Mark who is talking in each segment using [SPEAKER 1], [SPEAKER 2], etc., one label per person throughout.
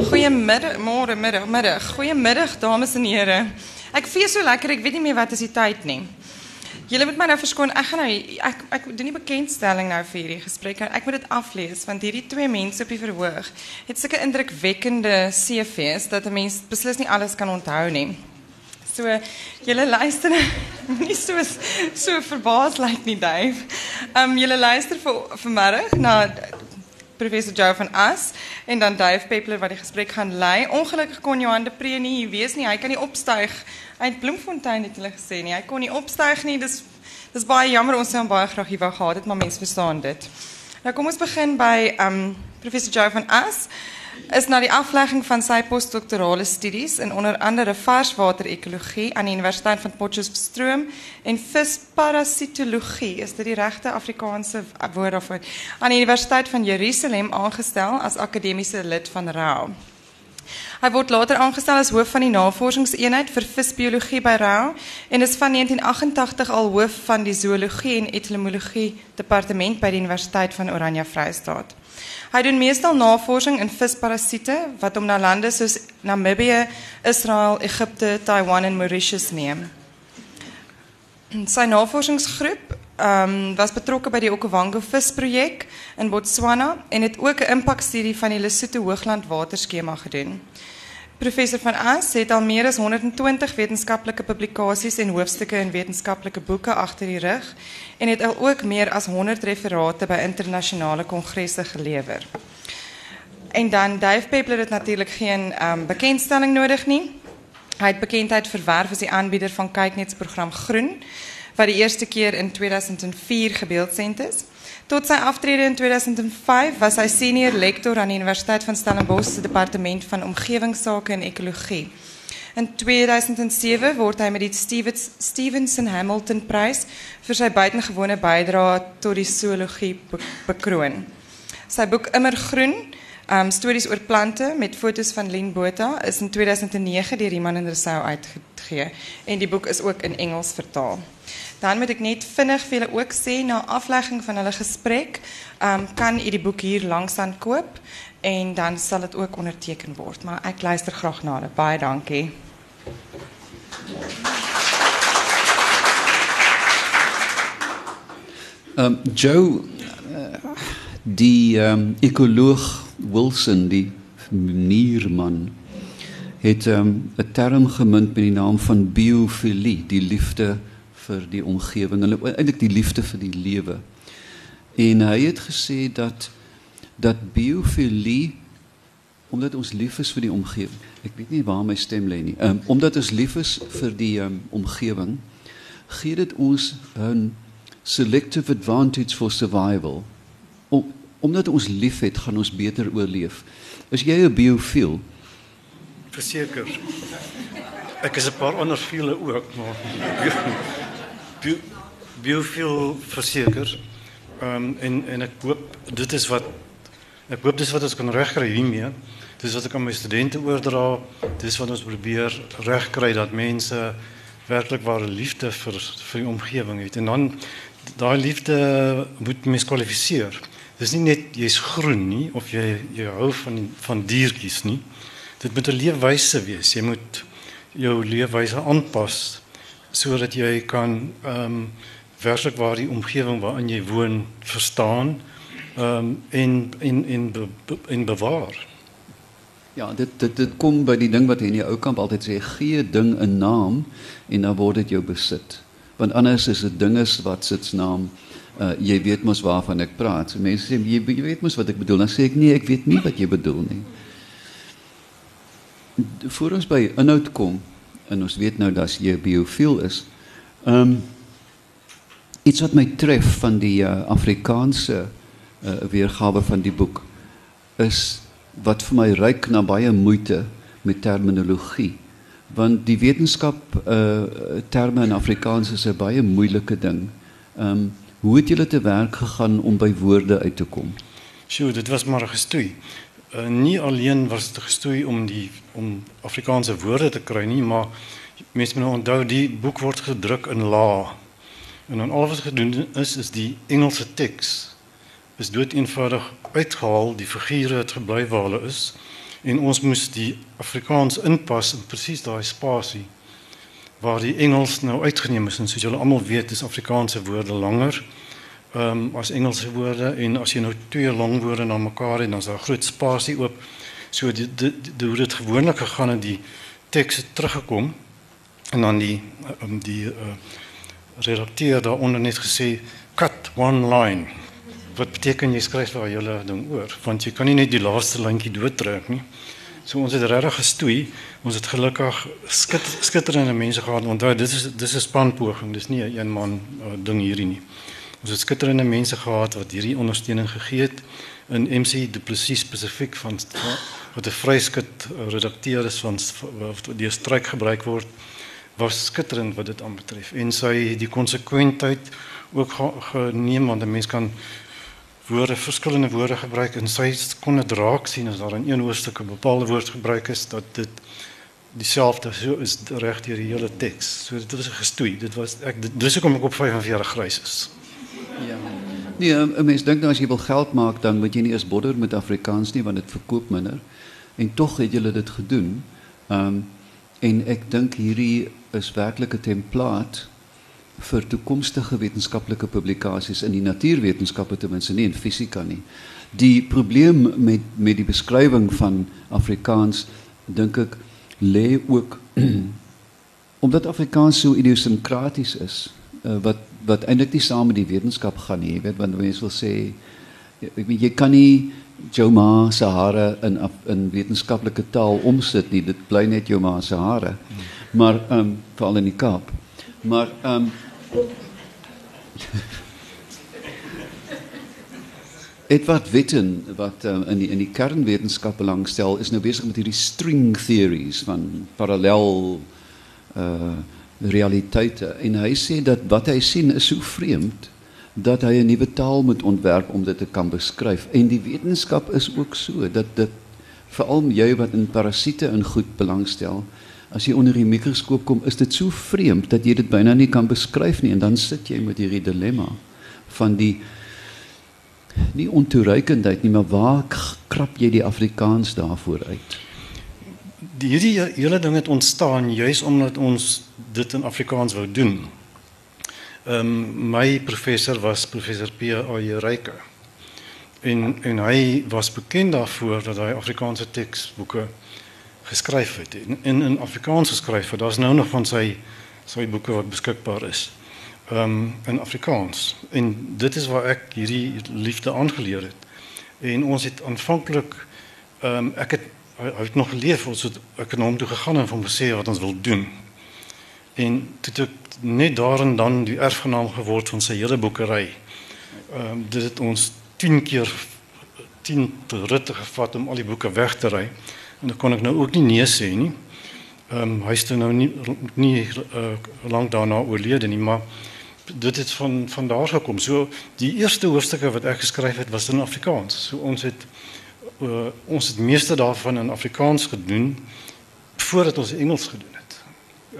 [SPEAKER 1] Goeiemiddag, môre, middag, middag. Goeiemiddag dames en here. Ek fees so lekker, ek weet nie meer wat is die tyd nie. Julle moet my nou verskoon. Ek gaan nou ek ek doen nie bekendstelling nou vir hierdie gesprek. Ek moet dit aflees want hierdie twee mense op die verhoog het sulke indrukwekkende CV's dat 'n mens beslis nie alles kan onthou nie. So julle luister nie so so verbaas lyk like nie, Dave. Ehm um, julle luister vir vanmiddag na professor Joe van As en dan Dave Peppler wat die gesprek gaan lei. Ongelukkig kon Johan de Pre nie hier wees nie. Hy kan nie opstyg uit Bloemfontein het hulle gesê nie. Hy kon nie opstyg nie. Dis dis baie jammer ons sou hom baie graag hier wou gehad het, maar mense verstaan dit. Nou kom ons begin by um professor Joe van As is na die aflegging van sy postdoktorale studies in onder andere varswater-ekologie aan die Universiteit van Potchefstroom en visparasitologie, is dit die regte Afrikaanse woord daarvoor, aan die Universiteit van Jerusalem aangestel as akademiese lid van RAU. Hy word later aangestel as hoof van die navorsingseenheid vir visbiologie by RAU en is van 1988 al hoof van die zoologie en etymologie departement by die Universiteit van Oranje Vrystaat. Hy doen meestal navorsing in visparasiete wat hom na lande soos Namibië, Israel, Egipte, Taiwan en Mauritius neem. Sy navorsingsgroep um, was betrokke by die Okavango visprojek in Botswana en het ook 'n impakstudie van die Lesotho Hoogland waterskema gedoen. Professor van As het al meer as 120 wetenskaplike publikasies en hoofstukke in wetenskaplike boeke agter die rug en het al ook meer as 100 referate by internasionale kongresse gelewer. En dan Dave Peppler het natuurlik geen um, bekendstelling nodig nie. Hy het bekendheid verwerf as die aanbieder van Kyknet se Groen wat die eerste keer in 2004 gebeeldsend is. Tot sy aftrede in 2005 was hy senior lektor aan die Universiteit van Stellenbosch se departement van omgewingsake en ekologie. In 2007 word hy met die Stevens, Stevenson Hamilton Prys vir sy buitengewone bydrae tot die zoologie bekroon. Sy boek Immergroen, um stories oor plante met foto's van Lien Botha is in 2009 deur Iman en Rousseau uitgegee en die boek is ook in Engels vertaal. Dan moet ek net vinnig vir julle ook sê na aflegging van hulle gesprek, um, kan u die boek hier langs aan koop en dan sal dit ook onderteken word, maar ek luister graag na dit. Baie dankie.
[SPEAKER 2] Um Joe uh, die um, ekoloog Wilson die nierman het 'n um, term gemunt met die naam van biofilie, die liefde vir die omgewing en eintlik die liefde vir die lewe. En hy het gesê dat dat biofilie omdat ons lief is vir die omgewing. Ek weet nie waar my stem lê nie. Um, omdat ons lief is vir die um, omgewing, gee dit ons 'n selective advantage for survival. Om, omdat ons lief het, gaan ons beter oorleef. Is jy 'n biofiel?
[SPEAKER 3] Verseker. Ek is 'n paar ander fiele ook, maar biofiel verseker. Ehm um, en en ek hoop dit is wat ek hoop dis wat ons kan regkry hiermee. Dis wat ek aan my studente oordra. Dis wat ons probeer regkry dat mense werklik ware liefde vir vir die omgewing het. En dan daai liefde moet mens kwalifiseer. Dis nie net jy's groen nie of jy jy hou van van diertjies nie. Dit moet 'n leefwyse wees. Jy moet jou leefwyse aanpas sodat jy kan ehm um, werklik waar die omgewing waarin jy woon verstaan ehm um, en en en be, be, en bewaar.
[SPEAKER 2] Ja, dit dit dit kom by die ding wat hy in die ou kamp altyd sê, gee ding 'n naam en dan word dit jou besit. Want anders is dit dinge wat sit naam uh jy weet mos waarvan ek praat. So mense sê jy, jy weet mos wat ek bedoel. Dan sê ek nee, ek weet nie wat jy bedoel nie. Voor ons by inhoud kom, en ons weet nou dat jy biofiel is. Ehm um, iets wat my tref van die uh, Afrikaanse uh, weergawe van die boek is wat vir my ryk na baie moeite met terminologie. Want die wetenskap uh terme in Afrikaans is 'n baie moeilike ding. Ehm um, hoe het julle te werk gegaan om by woorde uit te kom?
[SPEAKER 3] Sjoe, dit was maar gestoei. Uh, nie alleen was dit gestoei om die om Afrikaanse woorde te kry nie, maar mense moet nou onthou die boek word gedruk in la. En dan al wat gedoen is is die Engelse teks is dood eenvoudig uitgehaal, die figure het gebly waar hulle is En ons moes die Afrikaans inpas in presies daai spasie waar die Engels nou uitgeneem is en soos julle almal weet is Afrikaanse woorde langer ehm um, as Engelse woorde en as jy nou twee lang woorde na mekaar het dan is daar groot spasie oop. So die die, die hoe dit gewoonlik gegaan het die teks het teruggekom en dan die um, die uh, redakteur daaronder net gesê cut one line. Wat beteken jy skryf waar jy ding oor want jy kan nie net die laaste lyntjie doodtrek nie. So ons het regtig gestoei. Ons het gelukkig skit, skitterende mense gehad. Onthou dit is dis 'n spanpoging. Dis nie 'n een man uh, ding hierdie nie. Ons het skitterende mense gehad wat hierdie ondersteuning gegee het in MC Du Plessis spesifiek van wat 'n vryskut redakteur is van wat die stryk gebruik word was skitterend wat dit aanbetref en sy die konsekwentheid ook geneem want 'n mens kan woorde verskillende woorde gebruik en sy kon dit raak sien as daar in een hoofstuk 'n bepaalde woord gebruik is dat dit dieselfde so is reg deur die hele teks. So dit was 'n gestoei. Dit was ek dis hoekom ek op 45 grys is.
[SPEAKER 2] Ja. Nee, 'n mens dink nou as jy wil geld maak dan moet jy nie eers bodder met Afrikaans nie want dit verkoop minder. En tog het julle dit. Ehm um, en ek dink hierdie is werklik 'n template vir toekomstige wetenskaplike publikasies in die natuurwetenskappe ten minste nie in fisika nie. Die probleem met met die beskrywing van Afrikaans dink ek lê ook omdat Afrikaans so idiosinkraties is uh, wat wat eintlik nie saam met die wetenskap gaan nie, weet want mense wil sê ek weet jy kan nie jou ma se hare in in wetenskaplike taal omsit nie, dit bly net jou ma se hare. Maar ehm um, veral in die Kaap. Maar ehm um, Edward Witten wat um, in die in die kernwetenskap belangstel is nou besig met hierdie string theories van parallel uh realiteite. En hy sê dat wat hy sien is so vreemd dat hy 'n nuwe taal moet ontwerp om dit te kan beskryf. En die wetenskap is ook so dat dit veral jy wat in parasiete in goed belangstel as jy onder die mikroskoop kom, is dit so vreemd dat jy dit byna nie kan beskryf nie. En dan sit jy met hierdie dilemma van die nie ontoereikendheid nie, maar waar krap jy die Afrikaans daarvoor uit?
[SPEAKER 3] Die hierdie hele ding het ontstaan juis omdat ons dit in Afrikaans wou doen. Ehm um, my professor was professor P. A. Ryke. En en hy was bekend daarvoor dat hy Afrikaanse teksboeke geskryf het en in in Afrikaans geskryf het. Daar's nou nog van sy sy boeke wat beskikbaar is. Ehm um, in Afrikaans. En dit is waar ek hierdie liefde aangeleer het. En ons het aanvanklik ehm um, ek het hy het nog geleef ons het ek het hom toe gegaan en hom gesê wat ons wil doen. En toe ek net daar en dan die erfgenaam geword van sy hele boekery. Ehm um, dit het ons 10 keer 10 ritte gevat om al die boeke weg te ry. En dan kon ek nou ook nie nee sê nie. Ehm um, hy is nou nie nie uh, lank daarna oorlede nie, maar dit het van van daar gekom. So die eerste hoofstukke wat ek geskryf het was in Afrikaans. So ons het uh, ons het meeste daarvan in Afrikaans gedoen voordat ons Engels gedoen het.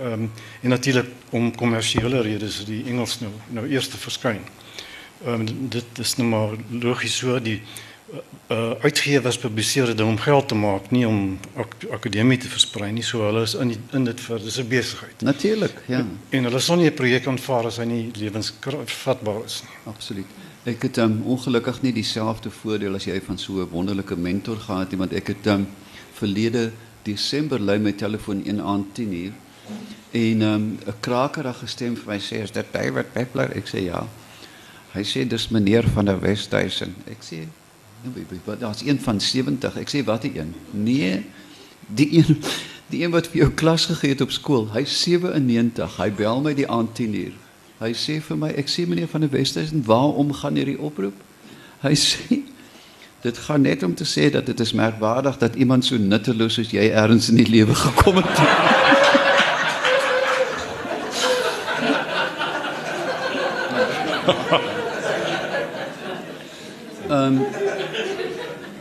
[SPEAKER 3] Um, en natuurlik om kommersiële redes die Engels nou nou eers te verskyn. Um, dit is nou maar logies so die uh, uitgewers publiseer dit om geld te maak, nie om ak akademie te versprei nie. So hulle is in die, in dit vir dis 'n besigheid.
[SPEAKER 2] Natuurlik, ja.
[SPEAKER 3] En, en hulle sal nie 'n projek aanvaar as hy nie lewensvatbaar is nie.
[SPEAKER 2] Absoluut. Ek het um, ongelukkig nie dieselfde voordeel as jy van so 'n wonderlike mentor gehad want ek het um, verlede Desember lui my telefoon een aand 10 uur en ehm, 'n um, krakerige stem vir my sê is dit David Peppler? Ek sê ja. Hy sê dis meneer van der Westhuizen. Ek sê wat daar's een van 70. Ek sê watter een? Nee, die een die een wat vir jou klas gegee het op skool. Hy's 97. Hy bel my die aand 10uur. Hy sê vir my, ek sê meneer van der Westhuizen, waarom gaan hierdie oproep? Hy sê dit gaan net om te sê dat dit is merkwaardig dat iemand so nutteloos soos jy ergens in die lewe gekom het. Ehm um,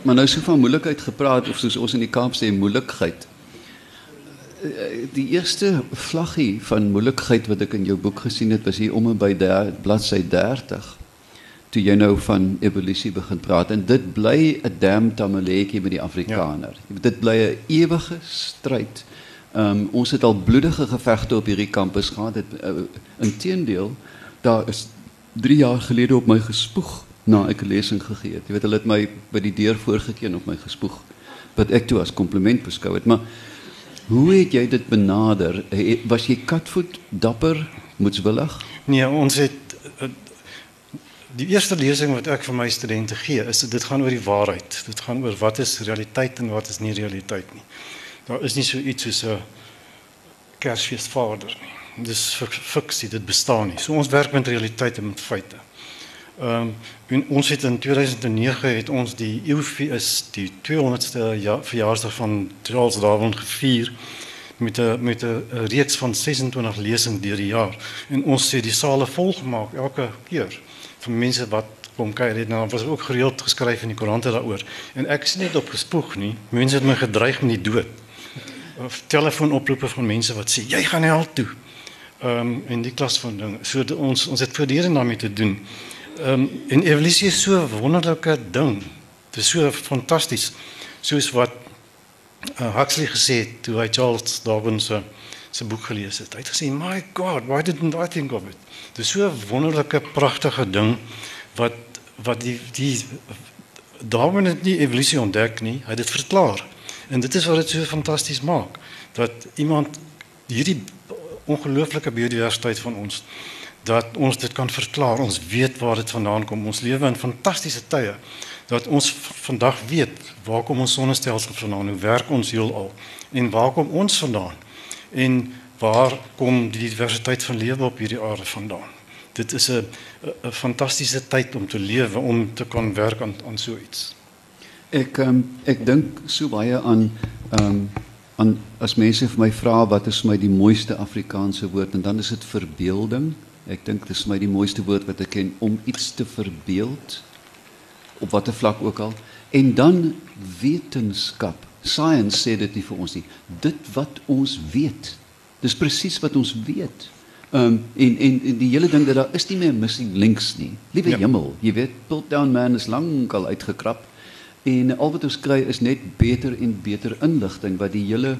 [SPEAKER 2] Maar nou so van moeilikheid gepraat of soos ons in die Kaap sê moeilikheid. Die eerste vlaggie van moeilikheid wat ek in jou boek gesien het was hier om en by bladsy 30. toe jy nou van evolusie begin praat en dit bly 'n damn tamaletjie met die Afrikaner. Ja. Dit bly 'n ewige stryd. Um, ons het al bloedige gevegte op hierdie kampus gehad. Dit uh, inteendeel, daar is 3 jaar gelede op my gespoeg na ek 'n lesing gegee het. Jy weet hulle het my by die deur voorgekeen op my gespoeg wat ek toe as kompliment beskou het. Maar hoe het jy dit benader? Was jy katvoet dapper, moedswillig?
[SPEAKER 3] Nee, ons het eh, die eerste lesing wat ek vir my studente gee, is dit gaan oor die waarheid. Dit gaan oor wat is realiteit en wat is nie realiteit nie. Daar is nie so iets soos 'n Kersfeesvader nie. Dis fiksie, dit bestaan nie. So ons werk met realiteit en met feite. Ehm um, ons het in 2009 het ons die EUFIS die 200ste ja, verjaarsdag van Charles Darwin gevier met 'n met 'n reeks van 26 lesings deur die jaar. En ons het die sale vol gemaak elke keer vir mense wat kom kyk. Het nou was ook gereeld geskryf in die koerante daaroor. En ek is net opgespoeg nie. Mense het my gedreig met die dood. Of telefoonoproepe van mense wat sê jy gaan hel toe. Ehm um, in die klas van ding so ons ons het voortdurend daarmee te doen Ehm um, en evolusie is so 'n wonderlike ding. Dit is so fantasties. Soos wat uh, Huxley gesê het toe hy Charles Darwin se se boek gelees het. Hy het gesê, "My God, why didn't I think of it?" Dit is so 'n wonderlike, pragtige ding wat wat die die Darwin het nie evolusie ontdek nie, hy het dit verklaar. En dit is wat dit so fantasties maak dat iemand hierdie ongelooflike biodiversiteit van ons dat ons dit kan verklaar. Ons weet waar dit vandaan kom. Ons lewe in fantastiese tye dat ons vandag weet waar kom ons sonnestelsel vandaan, hoe werk ons heelal en waar kom ons vandaan en waar kom die diversiteit van lewe op hierdie aarde vandaan. Dit is 'n 'n fantastiese tyd om te lewe om te kan werk aan aan so iets.
[SPEAKER 2] Ek um, ek dink so baie aan ehm um, aan as mense vir my vra wat is vir my die mooiste Afrikaanse woord en dan is dit verbeelding. Ek dink dis my die mooiste woord wat ek ken om iets te verbeeld op watter vlak ook al en dan wetenskap. Science sê dit nie vir ons nie. Dit wat ons weet. Dis presies wat ons weet. Ehm um, en, en en die hele ding dat daar is nie meer missing links nie. Liewe ja. hemel, jy weet, Piltdown Man is lankal uitgekrap en al wat ons kry is net beter en beter inligting wat die hele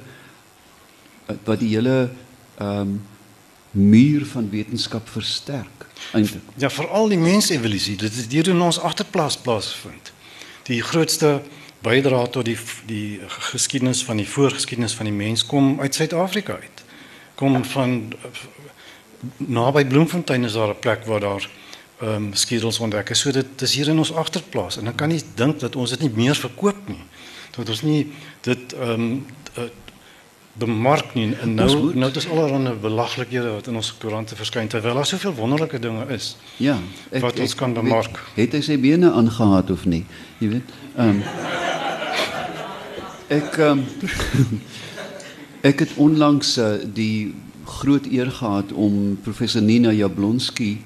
[SPEAKER 2] wat die hele ehm um, muur van wetenskap versterk eintlik.
[SPEAKER 3] Ja, veral die mensevolusie, dit is hier in ons agterplaas plaasvind. Die grootste bydrae tot die die geskiedenis van die voorgeskiedenis van die mens kom uit Suid-Afrika uit. Kom van naby Bloemfontein is daar 'n plek waar daar ehm um, skedels ontdek is. So dit is hier in ons agterplaas en dan kan jy dink dat ons dit nie meer verkoop nie. Dat ons nie dit ehm um, bemark nie en nou nou dis allerlei belaglikhede wat in ons koerante verskyn terwyl daar soveel wonderlike dinge is.
[SPEAKER 2] Ja,
[SPEAKER 3] ek, wat ons ek, kan bemark.
[SPEAKER 2] Het, het hy sy bene aangehad of nie? Jy weet. Ehm um, Ek ehm um, ek het onlangs uh, die groot eer gehad om professor Nina Jablonski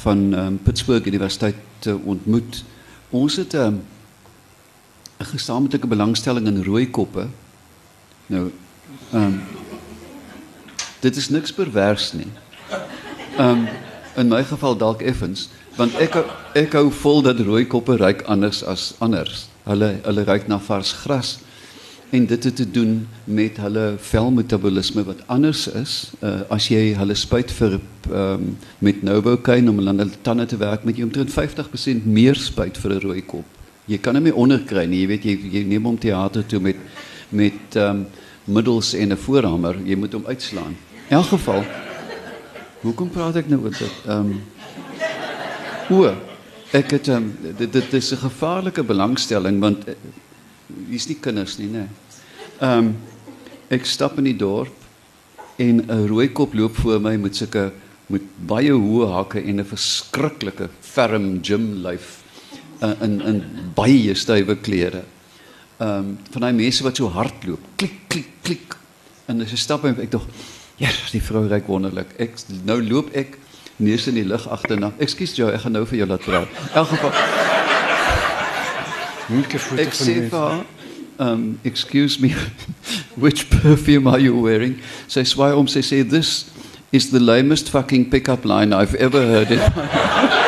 [SPEAKER 2] van ehm um, Pittsburgh Universiteit te ontmoet. Ons het ehm, 'n um, gesamentlike belangstelling in rooi koppe. Nou Ehm um, dit is niks pervers nie. Um, in my geval dalk effens, want ek ek hou vol dat rooi koppe ryk anders as anders. Hulle hulle ryk na vars gras en dit het te doen met hulle velmetabolisme wat anders is. Uh, as jy hulle spuit vir um, met Novocaine om hulle tande te werk met jy omtrent 50% meer spuit vir 'n rooi kop. Jy kan hom nie onderkry nie. Jy weet jy, jy neem hom teater toe met met um, middels en 'n voorhamer, jy moet hom uitslaan. In elk geval. Hoekom praat ek nou oor dit? Ehm um, O, ek het um, dit dit is 'n gevaarlike belangstelling want uh, hier's nie kinders nie, nê. Ehm um, ek stap in die dorp en 'n rooi kop loop voor my met sulke met baie hoë hakke en 'n verskriklike ferm gym lyf uh, in in baie stywe klere ehm um, van daai mense wat so hardloop, klik klik klik. En as jy stap en ek dog, ja, die vrou ryk wonderlik. Ek nou loop ek neus in die lug agterna. Ekskuus jou, ek gaan nou vir jou laat praat. In elk geval Ek sê vir um excuse me which perfume are you wearing? Sy swaai om sy sê this is the lamest fucking pickup line I've ever heard.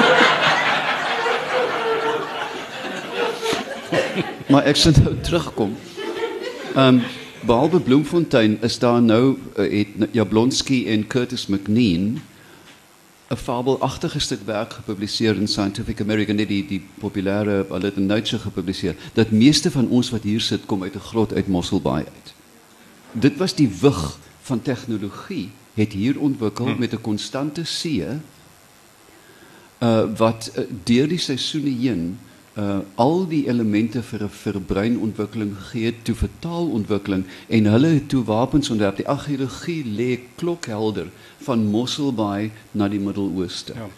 [SPEAKER 2] maar ek sal nou terugkom. Ehm um, behalwe Bloemfontein is daar nou uh, het Jablonski en Curtis McNean 'n fabelagtige stuk werk gepubliseer in Scientific American net die die het in Nature gepubliseer dat meeste van ons wat hier sit kom uit 'n grot uit Mosselbaai uit. Dit was die wig van tegnologie het hier ontwikkel hmm. met 'n konstante see uh wat uh, deur die seisoene heen uh al die elemente vir 'n verbreinontwikkeling gegee toe vertaalontwikkeling en hulle het toe wapens ontwerp die argeologie lê klokhelder van Mosselbaai na die Midde-Ooste.
[SPEAKER 3] Ja.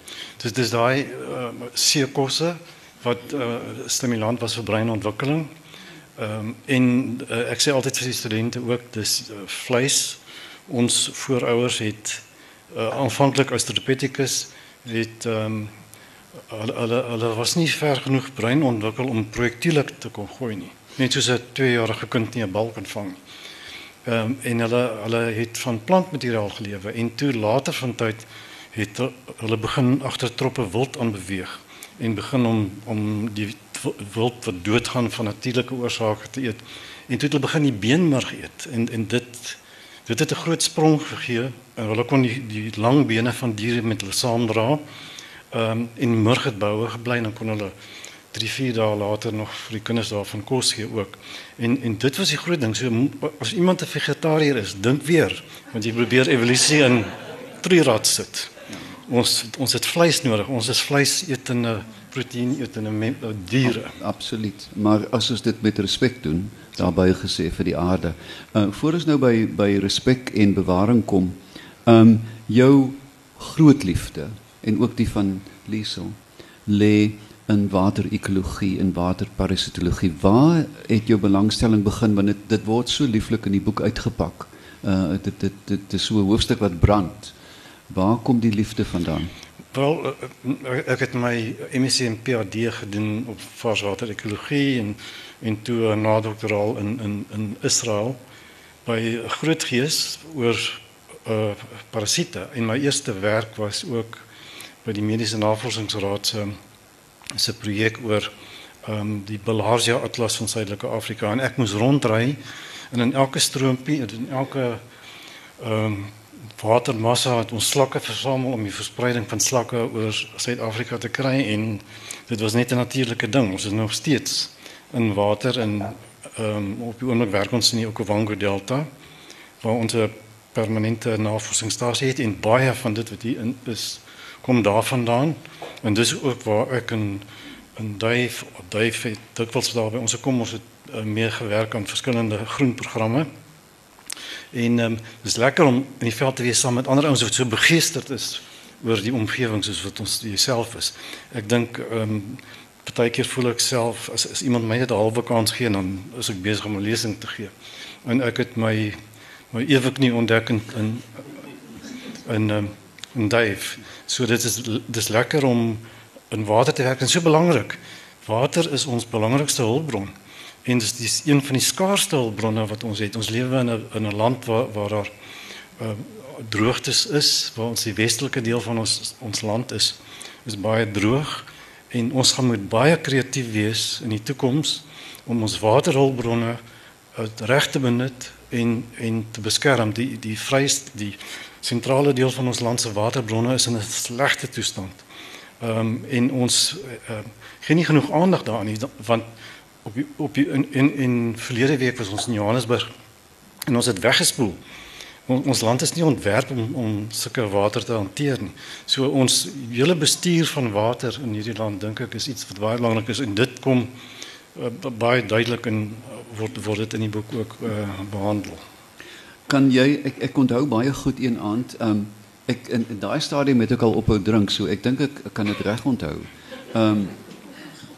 [SPEAKER 3] Dis dis daai uh, seekosse wat uh, stimulant was vir breinontwikkeling. Ehm um, en uh, ek sê altyd vir die studente ook dis uh, vleis ons voorouers het uh, aanvanklik Australopithecus het ehm um, hulle, hulle hulle was nie ver genoeg brein ontwikkel om projektiele te kon gooi nie. Net soos 'n 2-jarige kind nie 'n bal kan vang nie. Ehm um, en hulle hulle het van plantmateriaal gelewe en toe later van tyd het hulle begin agter troppe wild aanbeweeg en begin om om die wild wat doodgaan van natuurlike oorsake te eet. En toe het hulle begin die beenmerg eet en en dit dit het 'n groot sprong gegee en hulle kon die die lang bene van diere met hulle saamdra ehm um, in murg het boue gebly en kon hulle 3 4 dae later nog vir die kinders daarvan kos gee ook. En en dit was die groot ding. So as iemand 'n vegetariër is, dink weer, want jy probeer evolusie in trirad sit. Ons ons het vleis nodig. Ons is vleisetende proteïen etende diere.
[SPEAKER 2] Absoluut. Maar as ons dit met respek doen, daarbey gesê vir die aarde. Uh voor ons nou by by respek en bewaring kom, ehm um, jou groot liefde en ook die van Liesel lê in waterekologie en waterparasitologie. Waar het jou belangstelling begin want dit dit word so lieflik in die boek uitgepak. Uh dit dit dit is so 'n hoofstuk wat brand. Waar kom die liefde vandaan?
[SPEAKER 3] Wel uh, ek het my MSc en PhD gedoen op varswaterekologie en en toe 'n nadoktoraal in in in Israel by 'n groot gees oor uh parasiete. En my eerste werk was ook by die Mediese Navorsingsraad se se projek oor ehm um, die Bilharzia Atlas van Suidelike Afrika. En ek moes rondry en in elke stroompie en in elke ehm um, watermassa het ons slakke versamel om die verspreiding van slakke oor Suid-Afrika te kry en dit was net 'n natuurlike ding. Ons is nog steeds in water en ehm um, op die oomblik werk ons in die Okavango Delta waar ons 'n permanente navorsingsstasie het en baie van dit wat hier in is kom daarvandaan en dis ook waar ek in in duif duif het dikwels daar by ons kom ons het uh, meer gewerk aan verskillende groenprogramme. En um, dis lekker om in die veld te wees saam met ander ouens wat so begeesterd is oor die omgewing soos wat ons jouself is. Ek dink ehm um, partykeer voel ek self as as iemand my net 'n halwe kans gee dan is ek besig om 'n lesing te gee. En ek het my my ewig nie ontdek in in in, um, in duif So dit is dis lekker om in water te werk en so belangrik. Water is ons belangrikste hulpbron. En dit is een van die skaarsste hulpbronne wat ons het. Ons lewe in 'n in 'n land waar waar daar uh, droogtes is, waar ons die westelike deel van ons ons land is, is baie droog en ons gaan moet baie kreatief wees in die toekoms om ons waterhulpbronne uh, reg te benut en en te beskerm die die vryste die sentrale deel van ons land se waterbronne is in 'n slegte toestand. Ehm um, en ons uh, gee nie genoeg aandag daaraan nie want op die, op die, in in in verlede week was ons in Johannesburg en ons het weggespoel. On, ons land is nie ontwerp om om sulke water te hanteer nie. So ons hele bestuur van water in hierdie land dink ek is iets wat baie belangrik is en dit kom uh, baie duidelik in word word dit in die boek ook uh, behandel
[SPEAKER 2] kan jy ek ek onthou baie goed een aand um ek in, in daai stadium het ek al ophou drink so ek dink ek, ek kan dit reg onthou. Um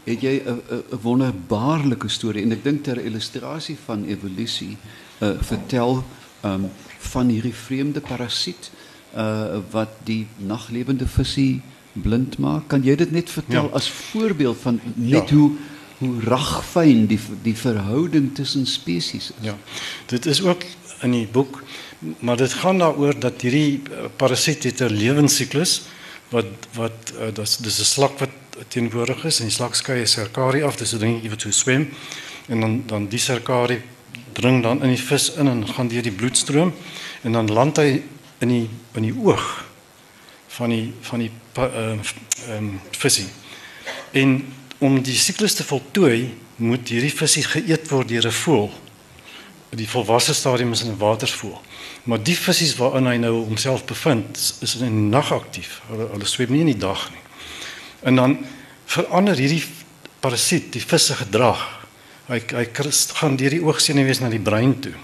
[SPEAKER 2] het jy 'n wonderbaarlike storie en ek dink ter illustrasie van evolusie uh vertel um van hierdie vreemde parasiet uh wat die naglewende visie blind maak. Kan jy dit net vertel ja. as voorbeeld van net ja. hoe hoe ragfyn die die verhouding tussen spesies is?
[SPEAKER 3] Ja. Dit is ook in die boek, maar dit gaan daaroor dat hierdie eh, parasiet het 'n lewensiklus wat wat uh, dis dis 'n slak wat teenwoordig is en die slak skei 'n serkarie af, dis 'n dingetjie wat so swem en dan dan die serkarie dring dan in die vis in en gaan deur die bloedstroom en dan land hy in die in die oog van die van die ehm uh, um, visie. En om die siklus te voltooi, moet hierdie visie geëet word deur 'n voël. Die volwasse stadium is in 'n watervoël. Maar die visse waarin hy nou homself bevind, is in die nag aktief. Hulle, hulle swem nie in die dag nie. En dan verander hierdie parasiet die visse gedrag. Hy hy gaan deur die oogsenuwees na die brein toe.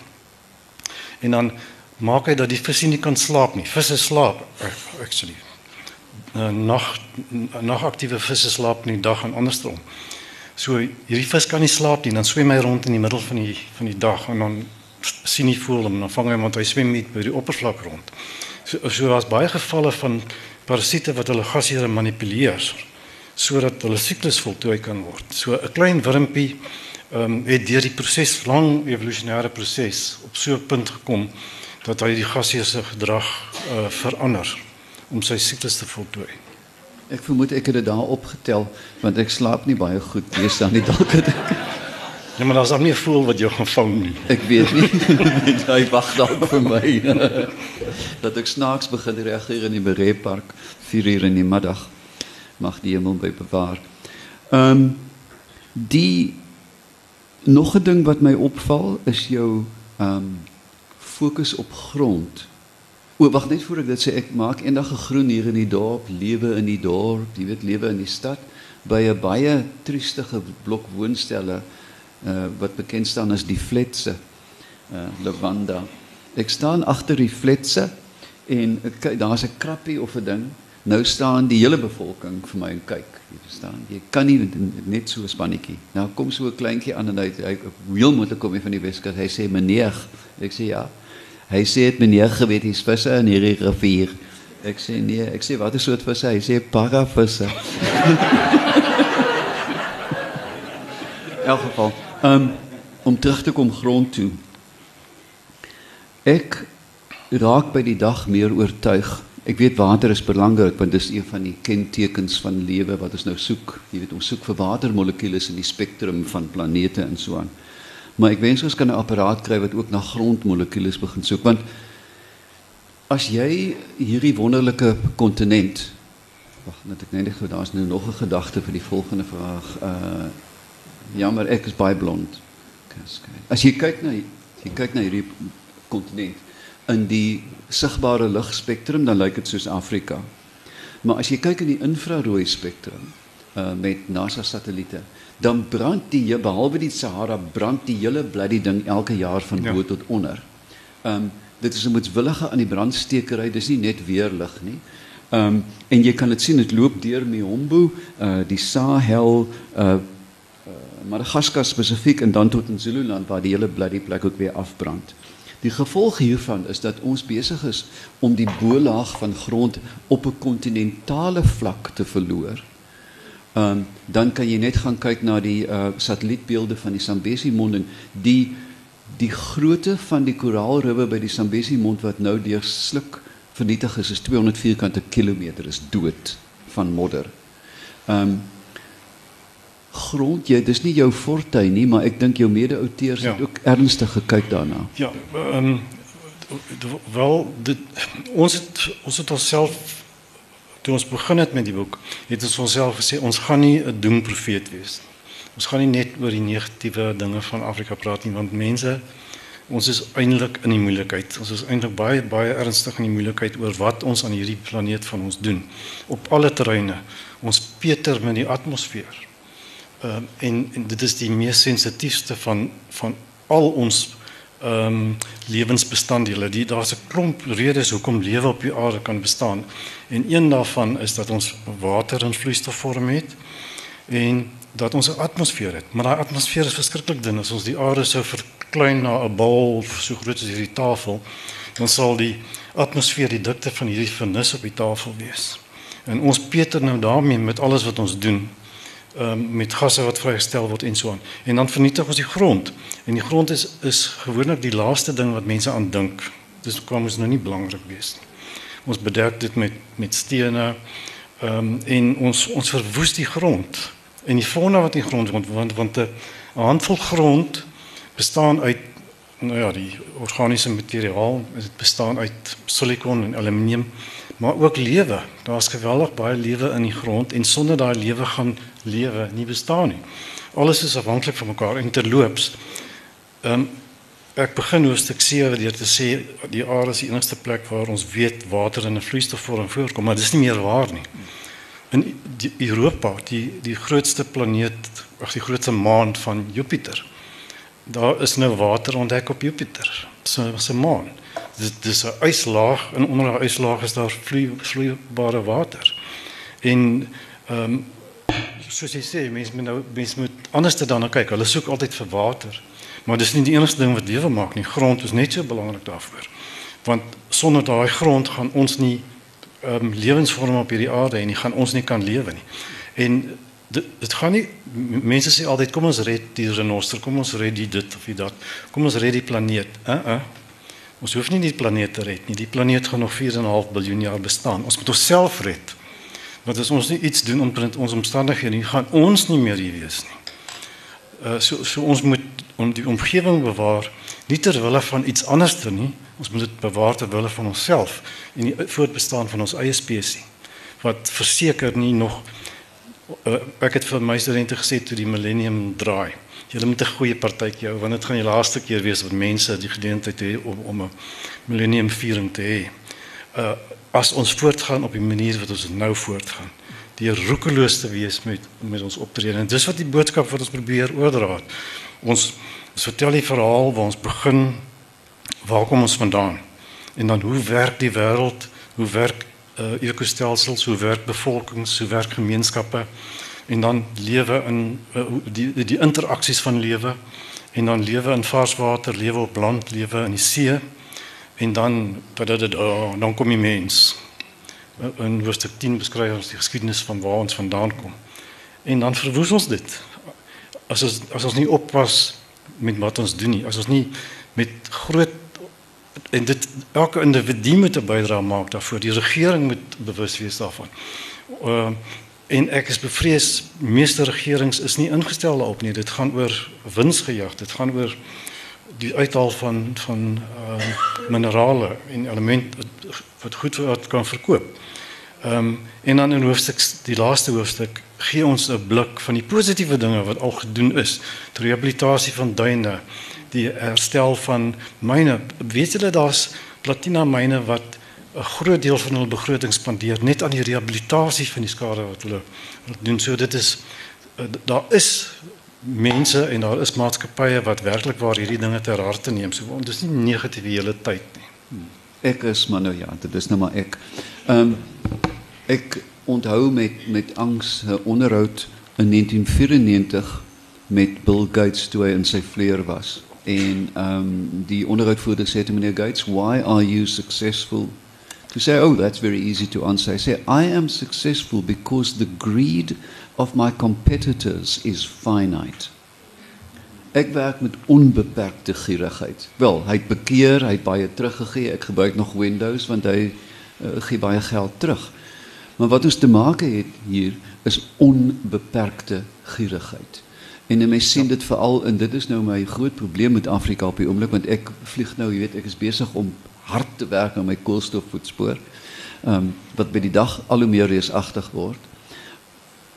[SPEAKER 3] En dan maak hy dat die visse nie kan slaap nie. Visse slaap actually. Uh, nag nagaktiewe visse slaap in die dag en andersom. So hierdie vis kan nie slaap nie, dan swem hy rond in die middel van die van die dag en dan sien hy voel hom en dan vang hy hom want hy swem met by die oppervlak rond. So so daar's baie gevalle van parasiete wat hulle gasheure manipuleer sodat hulle siklus voltooi kan word. So 'n klein wurmpie ehm um, het deur die proses lang evolusionêre proses op so 'n punt gekom dat hy die gasheer se gedrag uh, verander om sy siklus te voltooi.
[SPEAKER 2] Ek vermoed ek het daar opgetel want ek slaap nie baie goed lees dan nie dalk het ek
[SPEAKER 3] Ja maar daar's dan nie 'n voel wat jou gaan vang nie.
[SPEAKER 2] Ek weet nie. Hy wag dalk vir my. dat ek snaaks begin reageer in die Berepark 4 uur in die middag. Mag die hemel by bewaar. Ehm um, die nog 'n ding wat my opval is jou ehm um, fokus op grond. Wag net voor ek dit sê, ek maak eendag 'n groen hier in die dorp, lewe in die dorp, jy weet lewe in die stad by 'n baie triestige blok woonstelle uh, wat bekend staan as die Fletse. Uh Lavanda. Ek staan agter die Fletse en kyk daar's 'n krappie of 'n ding. Nou staan die hele bevolking vir my en kyk. Jy verstaan. Jy kan nie net so 'n. Nou kom so 'n kleintjie aan en hy hy heel moontlik kom van die Weskus. Hy sê meneer, ek sê ja. Hy sê het meneer geweet hier's visse in hierdie rivier. Ek sê nee, ek sê wat is soort visse? Hy sê parravisse. In elk geval, um, om terug te kom grond toe. Ek raak by die dag meer oortuig. Ek weet water is belangrik want dit is een van die kentekens van lewe wat ons nou soek. Jy weet ons soek vir watermolekules in die spektrum van planete en so aan. Maar ek wens ons kan 'n apparaat kry wat ook na grondmolekules begin soek want as jy hierdie wonderlike kontinent Wag, net ek net gou daar's nou nog 'n gedagte vir die volgende vraag. Uh jammer, ek is baie blond. As jy kyk na jy kyk na hierdie kontinent in die sigbare ligspektrum dan lyk dit soos Afrika. Maar as jy kyk in die infrarooi spektrum uh met NASA satelliete, dan brand die behalwe die Sahara brand die hele bloody ding elke jaar van bo ja. tot onder. Um dit is 'n moetswillige aan die brandstekery, dis nie net weerlig nie. Um en jy kan dit sien dit loop deur Miombo, uh die Sahel, uh Madagaskar spesifiek en dan tot in Zululand waar die hele bloody plek ook weer afbrand. Die gevolg hiervan is dat ons besig is om die bo-laag van grond op 'n kontinentale vlak te verloor. Um, dan kan jy net gaan kyk na die uh satellietbeelde van die Zambesi monding, die die grootte van die koraalribbe by die Zambesi mond wat nou deur sluk vernietig is, is 200 vierkante kilometer is dood van modder. Um, grond jy dis nie jou fortuin nie maar ek dink jou mede-auteurs ja. het ook ernstig gekyk daarna.
[SPEAKER 3] Ja, ehm um, wel dit ons het ons het onsself toe ons begin het met die boek, het ons onsself gesê ons gaan nie 'n doemprofeet wees nie. Ons gaan nie net oor die negatiewe dinge van Afrika praat nie want mense ons is eintlik in die moeilikheid. Ons is eintlik baie baie ernstig in die moeilikheid oor wat ons aan hierdie planeet van ons doen op alle terreine. Ons peter met die atmosfeer. Ehm um, en, en dit is die mees sensitiefste van van al ons ehm um, lewensbestanddele. Die daar's 'n klomp redes hoekom lewe op die aarde kan bestaan. En een daarvan is dat ons water in vloeistofvorm het en dat ons 'n atmosfeer het. Maar daai atmosfeer is verskriklik dun. As ons die aarde sou verklein na 'n bal so groot as hierdie tafel, dan sal die atmosfeer die dikte van hierdie vernis op die tafel wees. En ons peter nou daarmee met alles wat ons doen um, met gasse wat vrygestel word en so aan. En dan vernietig ons die grond. En die grond is is gewoonlik die laaste ding wat mense aan dink. Dis kom ons nou nie belangrik wees nie. Ons bedek dit met met stene. Ehm um, en ons ons verwoes die grond. En die fauna wat in die grond woon want want 'n handvol grond bestaan uit nou ja, die organiese materiaal, dit bestaan uit silikon en aluminium, maar ook lewe. Daar's geweldig baie lewe in die grond en sonder daai lewe gaan lewe nie bestaan nie. Alles is afhanklik van mekaar en terloops. Ehm um, ek begin hoofstuk 7 deur te sê die aarde is die enigste plek waar ons weet water in 'n vloeistofvorm voorkom, maar dis nie meer waar nie. In die Europa, die die grootste planeet, ag die grootste maan van Jupiter daar is nou water ontdek op Jupiter. So was 'n maan. Dit dis 'n yslaag en onder die yslaag is daar vloei, vloeibare water. En ehm um, soos jy sê, mense moet nou mense moet anders te dan kyk. Hulle soek altyd vir water. Maar dis nie die enigste ding wat lewe maak nie. Grond is net so belangrik daarvoor. Want sonder daai grond gaan ons nie ehm um, lewensvorme op hierdie aarde en nie gaan ons nie kan lewe nie. En dit dit gaan nie mense sê altyd kom ons red die renoster, kom ons red die dit of die dat. Kom ons red die planeet. Uh uh. Ons hoef nie die planeet te red nie. Die planeet gaan nog 4.5 miljard jaar bestaan. Ons moet onsself red. Want as ons nie iets doen om ons omstandighede nie, gaan ons nie meer hier wees nie. Uh so so ons moet om die omgewing bewaar nie ter wille van iets anders te nie. Ons moet dit bewaar ter wille van onsself en die voortbestaan van ons eie spesies. Wat verseker nie nog uh, ek het vir my studente gesê toe die millennium draai. Julle moet 'n goeie partytjie hou want dit gaan die laaste keer wees wat mense die geleentheid het om om 'n millennium viering te hê. Uh as ons voortgaan op die manier wat ons nou voortgaan, die roekeloos te wees met met ons optrede. En dis wat die boodskap wat ons probeer oordra. Ons ons vertel die verhaal waar ons begin, waar kom ons vandaan? En dan hoe werk die wêreld? Hoe werk uh, ekostelsels, hoe werk bevolkings, hoe werk gemeenskappe en dan lewe in uh, die die interaksies van lewe en dan lewe in vars water, lewe op land, lewe in die see en dan oh, dan kom die mens. In hoofstuk 10 beskryf ons die geskiedenis van waar ons vandaan kom. En dan verwoes ons dit. As ons as ons nie oppas met wat ons doen nie, as ons nie met groot en dit elke individu moet 'n bydrae maak daarvoor. Die regering moet bewus wees daarvan. Ehm uh, en ek is bevrees meeste regerings is nie ingestel daarop nie. Dit gaan oor winsgejag. Dit gaan oor die uithaal van van uh, minerale en elemente wat, goed wat kan verkoop. Ehm um, en dan in hoofstuk die laaste hoofstuk gee ons 'n blik van die positiewe dinge wat al gedoen is. Die rehabilitasie van duine, die herstel van myne. Weet julle daar's platina myne wat 'n groot deel van hul begroting spandeer net aan die rehabilitasie van die skade wat hulle doen. So dit is eh, daar is mense en daar is maatskappye wat werklik waar hierdie dinge ter harte neem. So dit is nie negatief die hele tyd nie.
[SPEAKER 2] Hmm. Ek is maar nou ja, dit is nou maar ek. Ehm um, ek onthou met met angs 'n onderhoud in 1994 met Bill Gates toe hy in sy vleuer was. En um, die onderhoudvoerder zei to meneer Gates, why are you successful? To say, oh, that's very easy to answer. I say, I am successful because the greed of my competitors is finite. Ek werk met onbeperkte gierigheid. Wel, hy het bekeer, hy het baie teruggegee. Ek gebruik nog Windows want hy uh, gee baie geld terug. Maar wat ons te maak het hier is onbeperkte gierigheid. En dan mens sien dit veral en dit is nou my groot probleem met Afrika op die oomblik want ek vlieg nou, jy weet, ek is besig om hard te werk aan my koolstofvoetspoor. Ehm um, wat by die dag al hoe meer reusagtig word.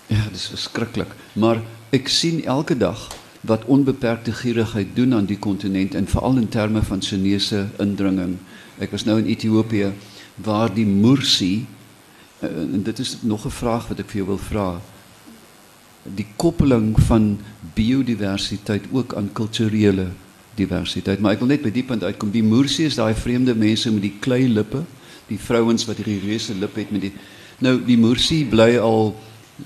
[SPEAKER 2] Ja, dit is verskriklik, maar ek sien elke dag wat onbeperkte gierigheid doen aan die kontinent en veral in terme van Chinese indringing. Ek was nou in Ethiopië waar die Mursi uh, en dit is nog 'n vraag wat ek vir jou wil vra die koppeling van biodiversiteit ook aan kulturele diversiteit. Maar ek wil net by die punt uitkom. Die Moorsi is daai vreemde mense met die klei lippe, die vrouens wat hierdie reuse lip het met die Nou die Moorsi bly al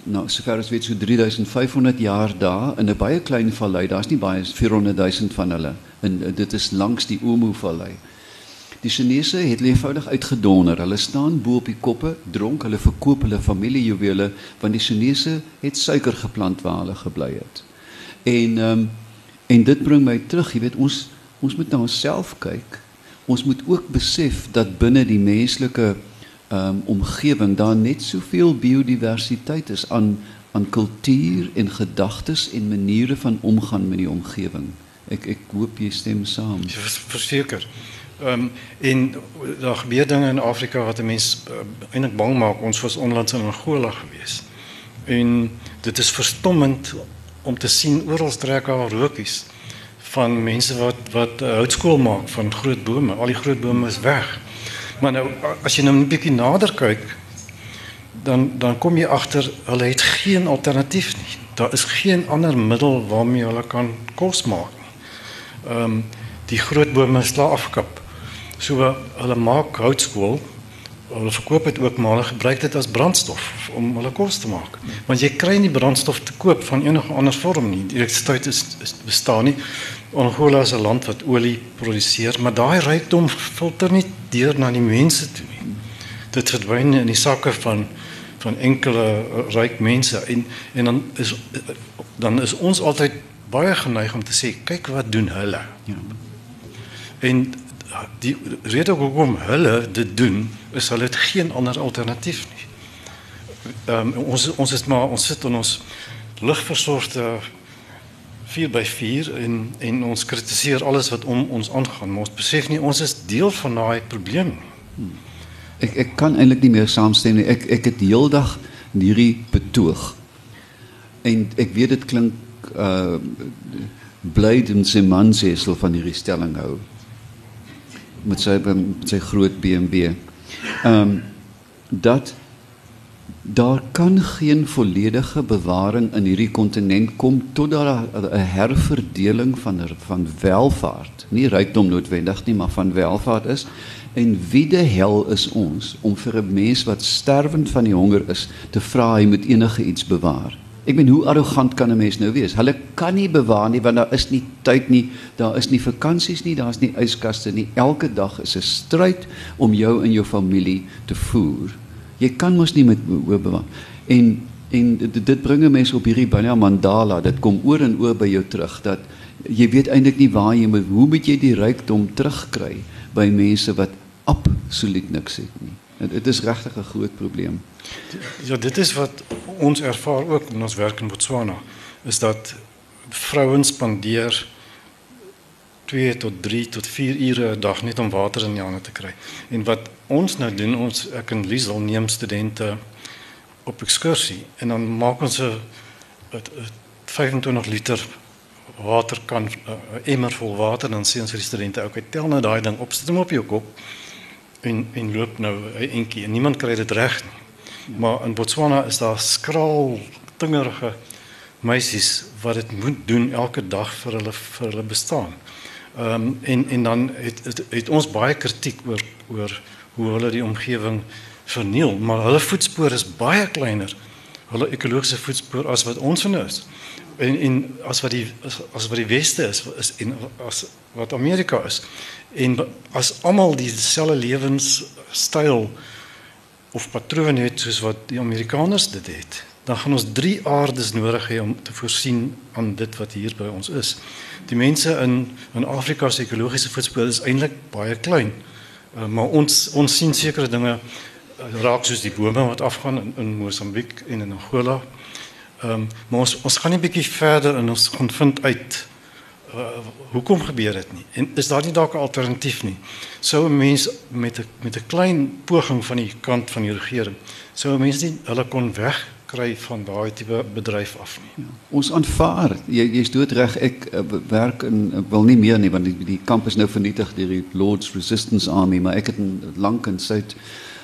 [SPEAKER 2] nou sover as weet so 3500 jaar daar in 'n baie klein vallei. Daar's nie baie 400 000 van hulle. En dit is langs die Omo vallei. Die Chinese het hulle eenvoudig uitgedonder. Hulle staan bo op die koppe, dronk, hulle verkoop hulle familiejuwele want die Chinese het suiker geplant waar hulle gebly het. En um, en dit bring my terug, jy weet ons ons moet na onsself kyk. Ons moet ook besef dat binne die menslike um, omgewing daar net soveel biodiversiteit is aan aan kultuur en gedagtes en maniere van omgaan met die omgewing. Ek ek hoop jy stem saam.
[SPEAKER 3] Ja, verseker. Ehm um, en daar gebeur dinge in Afrika wat 'n mens uh, bang maak. Ons was onlangs in Angola gewees. En dit is verstommend om te sien oral trek daar rokies van mense wat wat uh, houtskool maak van groot bome. Al die groot bome is weg. Maar nou as jy nou 'n bietjie nader kyk, dan dan kom jy agter hulle het geen alternatief nie. Daar is geen ander middel waarmee hulle kan kos maak nie. Ehm um, die groot bome is klaar afgekap. So hulle maak houtskool. Hulle verkoop dit ook maar hulle gebruik dit as brandstof om hulle kos te maak. Want jy kry nie brandstof te koop van enige ander vorm nie. Die elektrisiteit is, is bestaan nie. Angola is 'n land wat olie produseer, maar daai rykdom filter nie deur na die mense toe nie. Dit verdwyn in die sakke van van enkele uh, ryk mense en en dan is dan is ons altyd baie geneig om te sê kyk wat doen hulle. Ja. En die rede hoekom hulle dit doen is hulle het geen ander alternatief nie. Ehm um, ons ons is maar ons sit in ons ligversorgde 4 by 4 en en ons kritiseer alles wat om ons aangaan. Ons besef nie ons is deel van daai probleem. Hmm.
[SPEAKER 2] Ek ek kan eintlik nie meer saamstem nie. Ek ek het heeldag hierdie betoog. En ek weet dit klink uh blydend se man sê sal van hierdie stelling hou. Met sy met sy groot BMW. Ehm um, dat daar kan geen volledige bewaring in hierdie kontinent kom tot daar 'n herverdeling van van welvaart, nie rykdom noodwendig nie, maar van welvaart is. En wie de hel is ons om vir 'n mens wat sterwend van die honger is te vra hy moet enige iets bewaar? Ek meen hoe arrogant kan 'n mens nou wees? Hulle kan nie bewaar nie want daar is nie tyd nie, daar is nie vakansies nie, daar's nie yskaste nie. Elke dag is 'n stryd om jou en jou familie te voer. Jy kan mos nie met hoe bewaar. En en dit, dit bring 'n mens op hierdie binne mandala. Dit kom oor en oor by jou terug dat jy weet eintlik nie waar jy moet hoe moet jy die rykdom terugkry by mense wat absoluut niks het nie. Dit is regtig 'n groot probleem.
[SPEAKER 3] Ja, dit is wat ons ervaar ook in ons werk in Botswana is dat vrouens spandeer 2 tot 3 tot 4 ure 'n dag net om water in die hande te kry. En wat ons nou doen, ons ek en Liesel neem studente op ekskursie en dan maak ons 'n 25 liter water kan 'n uh, emmer vol water dan sê ons vir die studente, "Oké, tel nou daai ding op, sit hom op jou kop." en en loop nou 'n entjie en niemand kry dit reg nie. Maar in Botswana is daar skraal tingerige meisies wat dit moet doen elke dag vir hulle vir hulle bestaan. Ehm um, en en dan het, het het ons baie kritiek oor oor hoe hulle die omgewing verniel, maar hulle voetspoor is baie kleiner. Hulle ekologiese voetspoor as wat ons van is. En en as wat die as, as wat die weste is is en as wat Amerika is. En as almal dieselfde lewenstyl of patroon het soos wat die Amerikaners dit het, dan gaan ons drie aardes nodig hê om te voorsien aan dit wat hier by ons is. Die mense in in Afrika se ekologiese voetspoor is eintlik baie klein. Uh, maar ons ons sien sekere dinge uh, raak soos die bome wat afgaan in, in Mosambiek en in Angola. Ehm um, maar ons ons gaan 'n bietjie verder en ons gaan vind uit uh, hoekom gebeur dit nie en is daar nie dalk 'n alternatief nie sou 'n mens met 'n met 'n klein poging van die kant van die regering sou 'n mens nie hulle kon wegkry van daai tipe bedryf af nie ja.
[SPEAKER 2] ons aanvaar jy jy's doodreg ek uh, werk in ek wil nie meer nie want die, die kamp is nou vernietig deur die Lord's Resistance Army maar ek het lank in Suid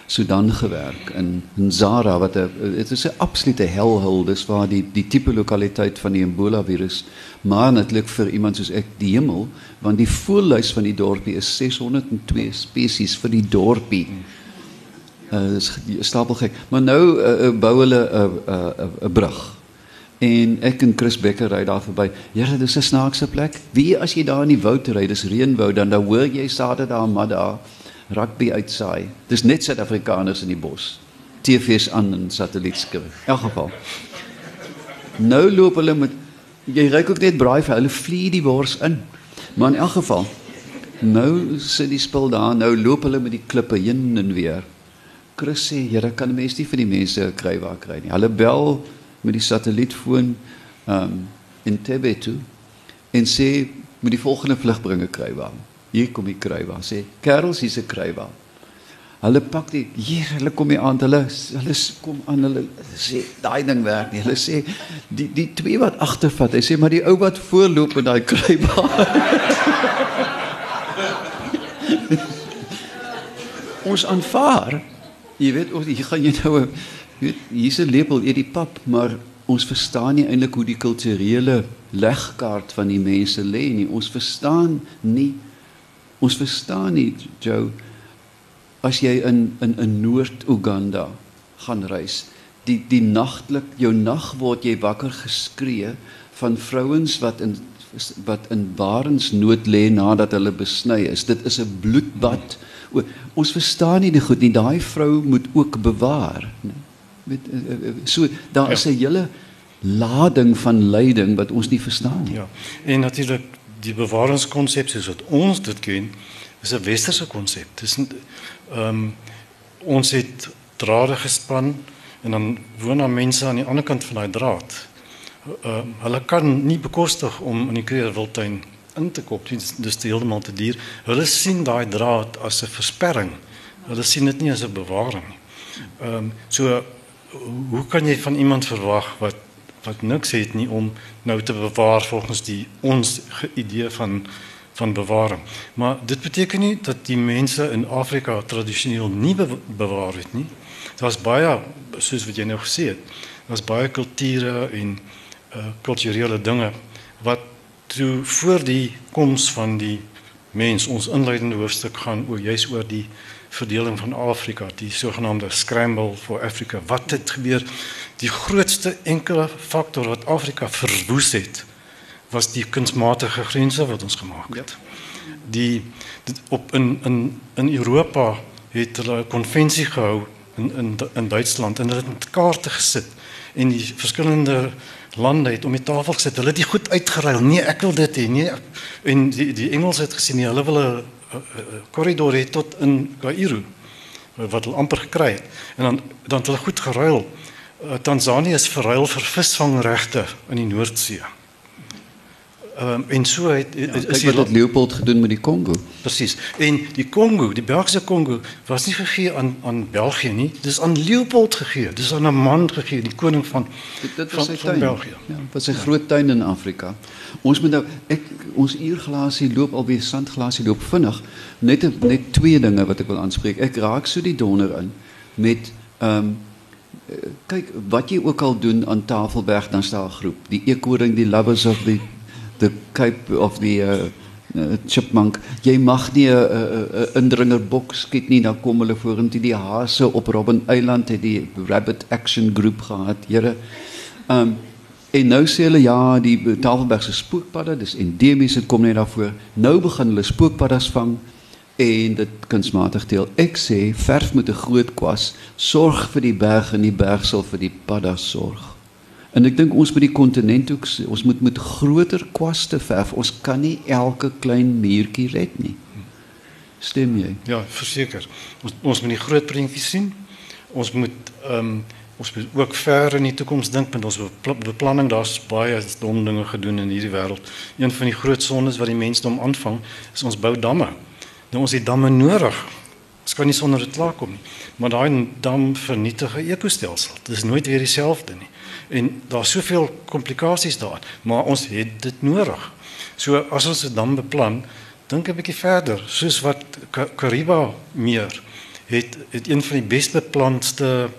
[SPEAKER 2] Sudan gewerk in Nzara wat 'n dit is 'n absolute helhul dis waar die die tipe lokaliteit van die Ebola virus maar netlik vir iemand soos ek die hemel want die voëllys van die dorpie is 602 spesies vir die dorpie. Uh is stapel gek. Maar nou uh, bou hulle 'n 'n 'n brug. En ek en Chris Becker ry daar verby. Here, dis 'n snaakse plek. Wie as jy daar in die woud ry, dis reënwoud dan dan hoor jy sade daar maar daar rugby uitsaai. Dis net Suid-Afrikaners in die bos. TV's aan en satellietskryf. In elk geval. Nou loop hulle met jy ry ook net braai vir hulle vlieg die wors in. Maar in elk geval nou sit die spul daar, nou loop hulle met die klippe heen en weer. Chris sê, "Here, kan mense nie vir die mense kry waar kry nie." Hulle bel met die satellietfoon um in Tebe toe en sê moet die volgende vlugbringe kry waar. Hier kom die kruiwa sê kerels hier's 'n kruiwa. Hulle pak die hier hulle kom hier aan hulle hulle kom aan hulle sê daai ding werk nie. Hulle sê die die twee wat agtervat. Hy sê maar die ou wat voorloop met daai kruiwa. ons aanvaar. Jy weet of jy gaan jy nou weet hier's 'n lepel eet die pap, maar ons verstaan nie eintlik hoe die kulturele legkaart van die mense lê nie. Ons verstaan nie ons verstaan nie Joe as jy in in in Noord-Uganda gaan reis. Die die nagtelik jou nag word jy wakker geskree van vrouens wat in wat in barensnood lê nadat hulle besny is. Dit is 'n bloedbad. O, ons verstaan nie die goed nie. Daai vrou moet ook bewaar, nee. Met eh, eh, so daar is ja. 'n hele lading van lyding wat ons nie verstaan nie.
[SPEAKER 3] Ja. En natuurlik die bewaringskonsep soos wat ons dit ken, is 'n westerse konsep. Dis ehm um, ons het drade gespan en dan woon daar mense aan die ander kant van daai draad. Ehm uh, hulle kan nie bekostig om in die Kreerwiltuin in te koop. Dis dis heeltemal te duur. Hulle sien daai draad as 'n versperring. Hulle sien dit nie as 'n bewaring nie. Ehm um, so hoe kan jy van iemand verwag wat wat niks het nie om nou te bewaar volgens die ons idee van van bewaring. Maar dit beteken nie dat die mense in Afrika tradisioneel nie be bewaar het nie. Daar's baie soos wat jy nou gesê het. Daar's baie kulture en uh kulturele dinge wat toe voor die koms van die mens ons inleidende hoofstuk gaan oor juis oor die verdeling van Afrika, die sogenaamde scramble for Africa. Wat het gebeur? Die grootste enkele faktor wat Afrika verwoes het, was die kunsmatige grense wat ons gemaak het. Ja. Die dit, op in in in Europa het hulle 'n konvensie gehou in in in Duitsland en hulle het kaarte gesit en die verskillende lande het om die tafel gesit. Hulle het dit goed uitgeruil. Nee, ek wil dit hê. Nee. En die die Engels het gesien nie, hulle wil 'n korridor het tot in Kaïro wat hulle amper gekry het. En dan dan het hulle goed geruil. Uh, Tanzanië is verruil vir visvangregte in die Noordsee. Ehm um, en so het,
[SPEAKER 2] het ja, is dit Leopold gedoen met die Kongo.
[SPEAKER 3] Presies. En die Kongo, die Belgiese Kongo was nie gegee aan aan België nie. Dis aan Leopold gegee. Dis aan 'n man gegee, die koning van
[SPEAKER 2] dit, dit was van, van België. Ja, wat 'n groot tuin in Afrika. Ons moet nou ek ons uurglasie loop alweer sandglasie loop vinnig. Net net twee dinge wat ek wil aanspreek. Ek raak so die donder in met ehm um, kyk wat jy ook al doen aan Tafelberg dan staan 'n groep. Die ekoring, die lovers of the the cape of the uh, uh, chipmunk. Jy mag nie 'n uh, uh, uh, indringerbok skiet nie, dan kom hulle vorentoe die hase op Robben Eiland het die rabbit action groep gehad. Here. Um en nou sê hulle ja, die Tafelberg se spookpadde, dis endemies, dit kom net daarvoor. Nou begin hulle spookpaddas vang en dit kunsmatig deel. Ek sê verf met 'n groot kwas, sorg vir die berg en die berg sal vir die paddas sorg. En ek dink ons by die kontinent ook ons moet met groter kwaste verf. Ons kan nie elke klein muurtjie red nie. Stem jy?
[SPEAKER 3] Ja, verseker. Ons ons moet die groot prentjie sien. Ons moet ehm um, ons moet ook ver in die toekoms dink met ons beplanning. Daar's baie dom dinge gedoen in hierdie wêreld. Een van die groot sondes wat die mensdom aanvang, is ons bou damme. Nou ons het damme nodig. Ons kan nie sonder dit klaarkom nie. Maar daai dam vernietig 'n ekostelsel. Dit is nooit weer dieselfde nie en daar's soveel komplikasies daar, maar ons het dit nodig. So as ons dit dan beplan, dink 'n bietjie verder, soos wat Kariba meer het het een van die best beplande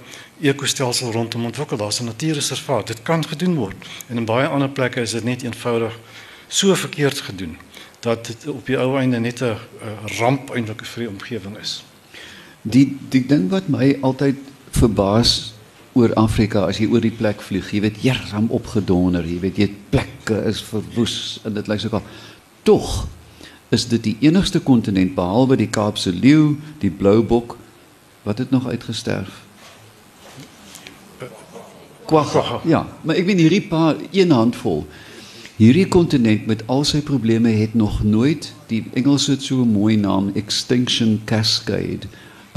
[SPEAKER 3] ekostelsel rondom ontwikkel. Daar's 'n natuurreservaat. Dit kan gedoen word. En in baie ander plekke is dit net eenvoudig so verkeerd gedoen dat dit op die ou einde net 'n ramp eintlik vir die omgewing is.
[SPEAKER 2] Die die ding wat my altyd verbaas oor Afrika as jy oor die plek vlieg. Jy weet, jersam opgedonder. Jy weet, jy plekke is verwoes en dit lyk sokal. Tog is dit die enigste kontinent behalwe die Kaapse leeu, die blou bok wat het nog uitgesterf. Kwagga. Ja, maar ek weet hierdie paar een handvol. Hierdie kontinent met al sy probleme het nog nooit die Engelse het so 'n mooi naam Extinction Cascade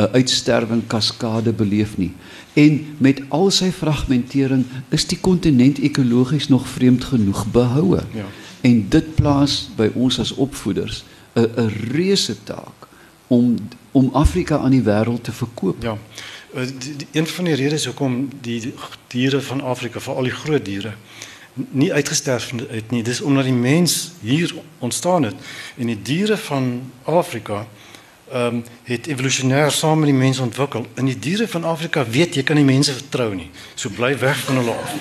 [SPEAKER 2] 'n uitsterwing kaskade beleef nie. En met al sy fragmentering is die kontinent ekologies nog vreemd genoeg behoue.
[SPEAKER 3] Ja.
[SPEAKER 2] En dit plaas by ons as opvoeders 'n 'n reuse taak om om Afrika aan die wêreld te verkoop.
[SPEAKER 3] Ja. Uh, die, die, een van die redes hoekom die diere van Afrika, veral die groot diere, nie uitgesterf het nie, dis omdat die mens hier ontstaan het en die diere van Afrika um, het evolusionêr saam met die mens ontwikkel. In die diere van Afrika weet jy kan nie mense vertrou nie. So bly weg van hulle af.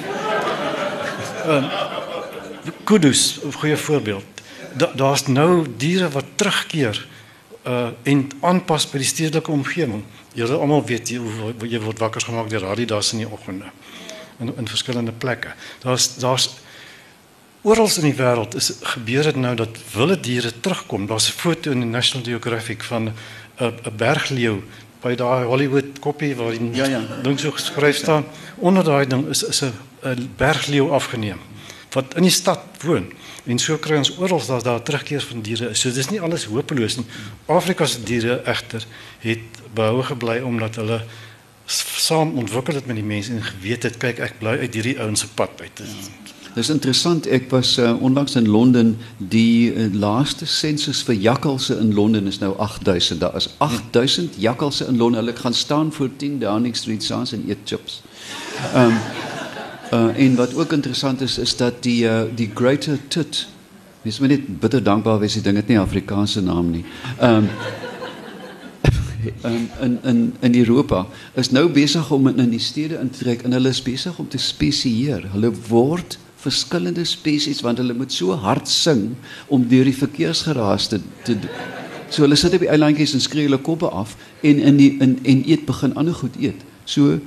[SPEAKER 3] Ehm um, kudus, 'n goeie voorbeeld. Da, Daar's nou diere wat terugkeer uh en aanpas by die stedelike omgewing. Julle almal weet jy, jy word wakker gemaak deur Adidas in die oggende in in verskillende plekke. Daar's daar's oral in die wêreld is gebeur dit nou dat wilde diere terugkom. Daar's 'n foto in die National Geographic van 'n 'n bergleeu by daai Hollywood koppie waar die
[SPEAKER 2] Ja, ja.
[SPEAKER 3] ding so geskryf staan. Onder daai ding is is 'n 'n bergleeu afgeneem wat in die stad woon. En so kry ons oral dat daar terugkeer van diere is. So dis nie alles hopeloos nie. Afrika se diere egter het behou gebly omdat hulle saam ontwikkel het met die mense en geweet het kyk ek bly uit hierdie ouens se pad uit.
[SPEAKER 2] Dis interessant. Ek was uh, onlangs in Londen. Die uh, laaste sensus vir jakkalse in Londen is nou 8000. Daar is 8000 jakkalse in Londen. Hulle gaan staan voor 10 Downing Street saans en eet chips. Ehm um, uh, en wat ook interessant is is dat die uh, die Greater Tut Mens moet net bitter dankbaar wees die ding het nie Afrikaanse naam nie. Ehm um, in in in in Europa is nou besig om in, die stede in te trek en hulle is besig om te spesieer. Hulle word verskillende spesies want hulle moet so hard sing om deur die verkeersgeraas te te. So hulle sit op die eilandjies en skree hulle koppe af en in die in en eet begin ander goed eet. So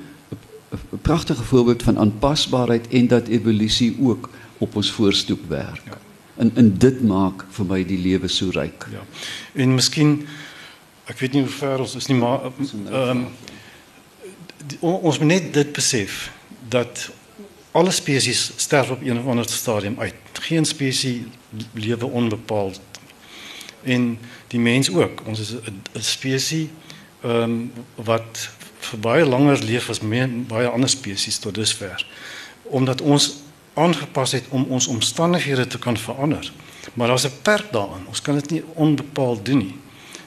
[SPEAKER 2] 'n pragtige voorbeeld van aanpasbaarheid en dat evolusie ook op ons voorstoep werk. Ja. En en dit maak vir my die lewe so ryk.
[SPEAKER 3] Ja. En miskien ek weet nie hoe ver ons is nie, maar ehm um, ons moet net dit besef dat alle spesies sterf op een of ander stadium uit. Geen spesies lewe onbepaald. En die mens ook. Ons is 'n spesies ehm um, wat vir baie langer leef as meer, baie ander spesies tot dusver. Omdat ons aangepas het om ons omstandighede te kan verander. Maar daar's 'n perk daaraan. Ons kan dit nie onbepaald doen nie.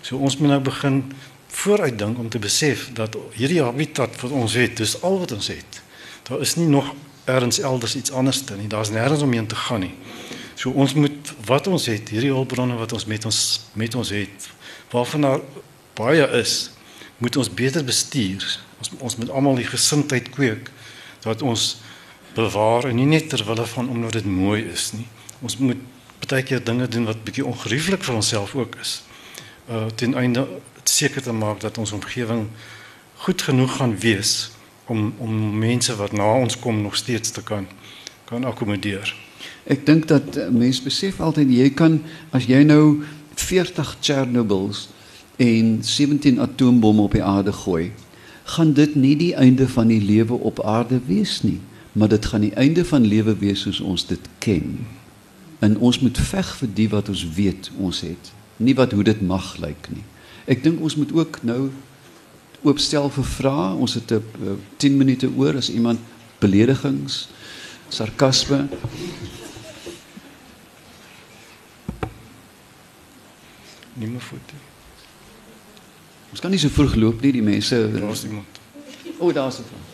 [SPEAKER 3] So ons moet nou begin vooruitdink om te besef dat hierdie habitat wat ons het, dis al wat ons het. Daar is nie nog ergens elders iets anders te nie. Daar's nêrens omheen te gaan nie. So ons moet wat ons het, hierdie hulpbronne wat ons met ons met ons het, waarvan daar baie is, moet ons beter bestuur. Ons ons moet almal die gesindheid kweek dat ons bewaar en nie net ter wille van omdat dit mooi is nie. Ons moet baie keer dinge doen wat bietjie ongerieflik vir onsself ook is. Uh ten einde seker te maak dat ons omgewing goed genoeg gaan wees om om mense wat na ons kom nog steeds te kan kan akkommodeer.
[SPEAKER 2] Ek dink dat uh, mense besef altyd jy kan as jy nou 40 Chernobyls en 17 atoombomme op die aarde gooi, gaan dit nie die einde van die lewe op aarde wees nie, maar dit gaan die einde van lewe wees soos ons dit ken. En ons moet veg vir die wat ons weet ons het, nie wat hoe dit mag lyk nie. Ek dink ons moet ook nou oopstel vir vrae. Ons het 'n uh, 10 minute oor as iemand beledigings, sarkasme,
[SPEAKER 3] Nie meer foto.
[SPEAKER 2] Ons kan nie so vroeg loop nie, die mense.
[SPEAKER 3] Daar's iemand.
[SPEAKER 2] O, daar's 'n vraag.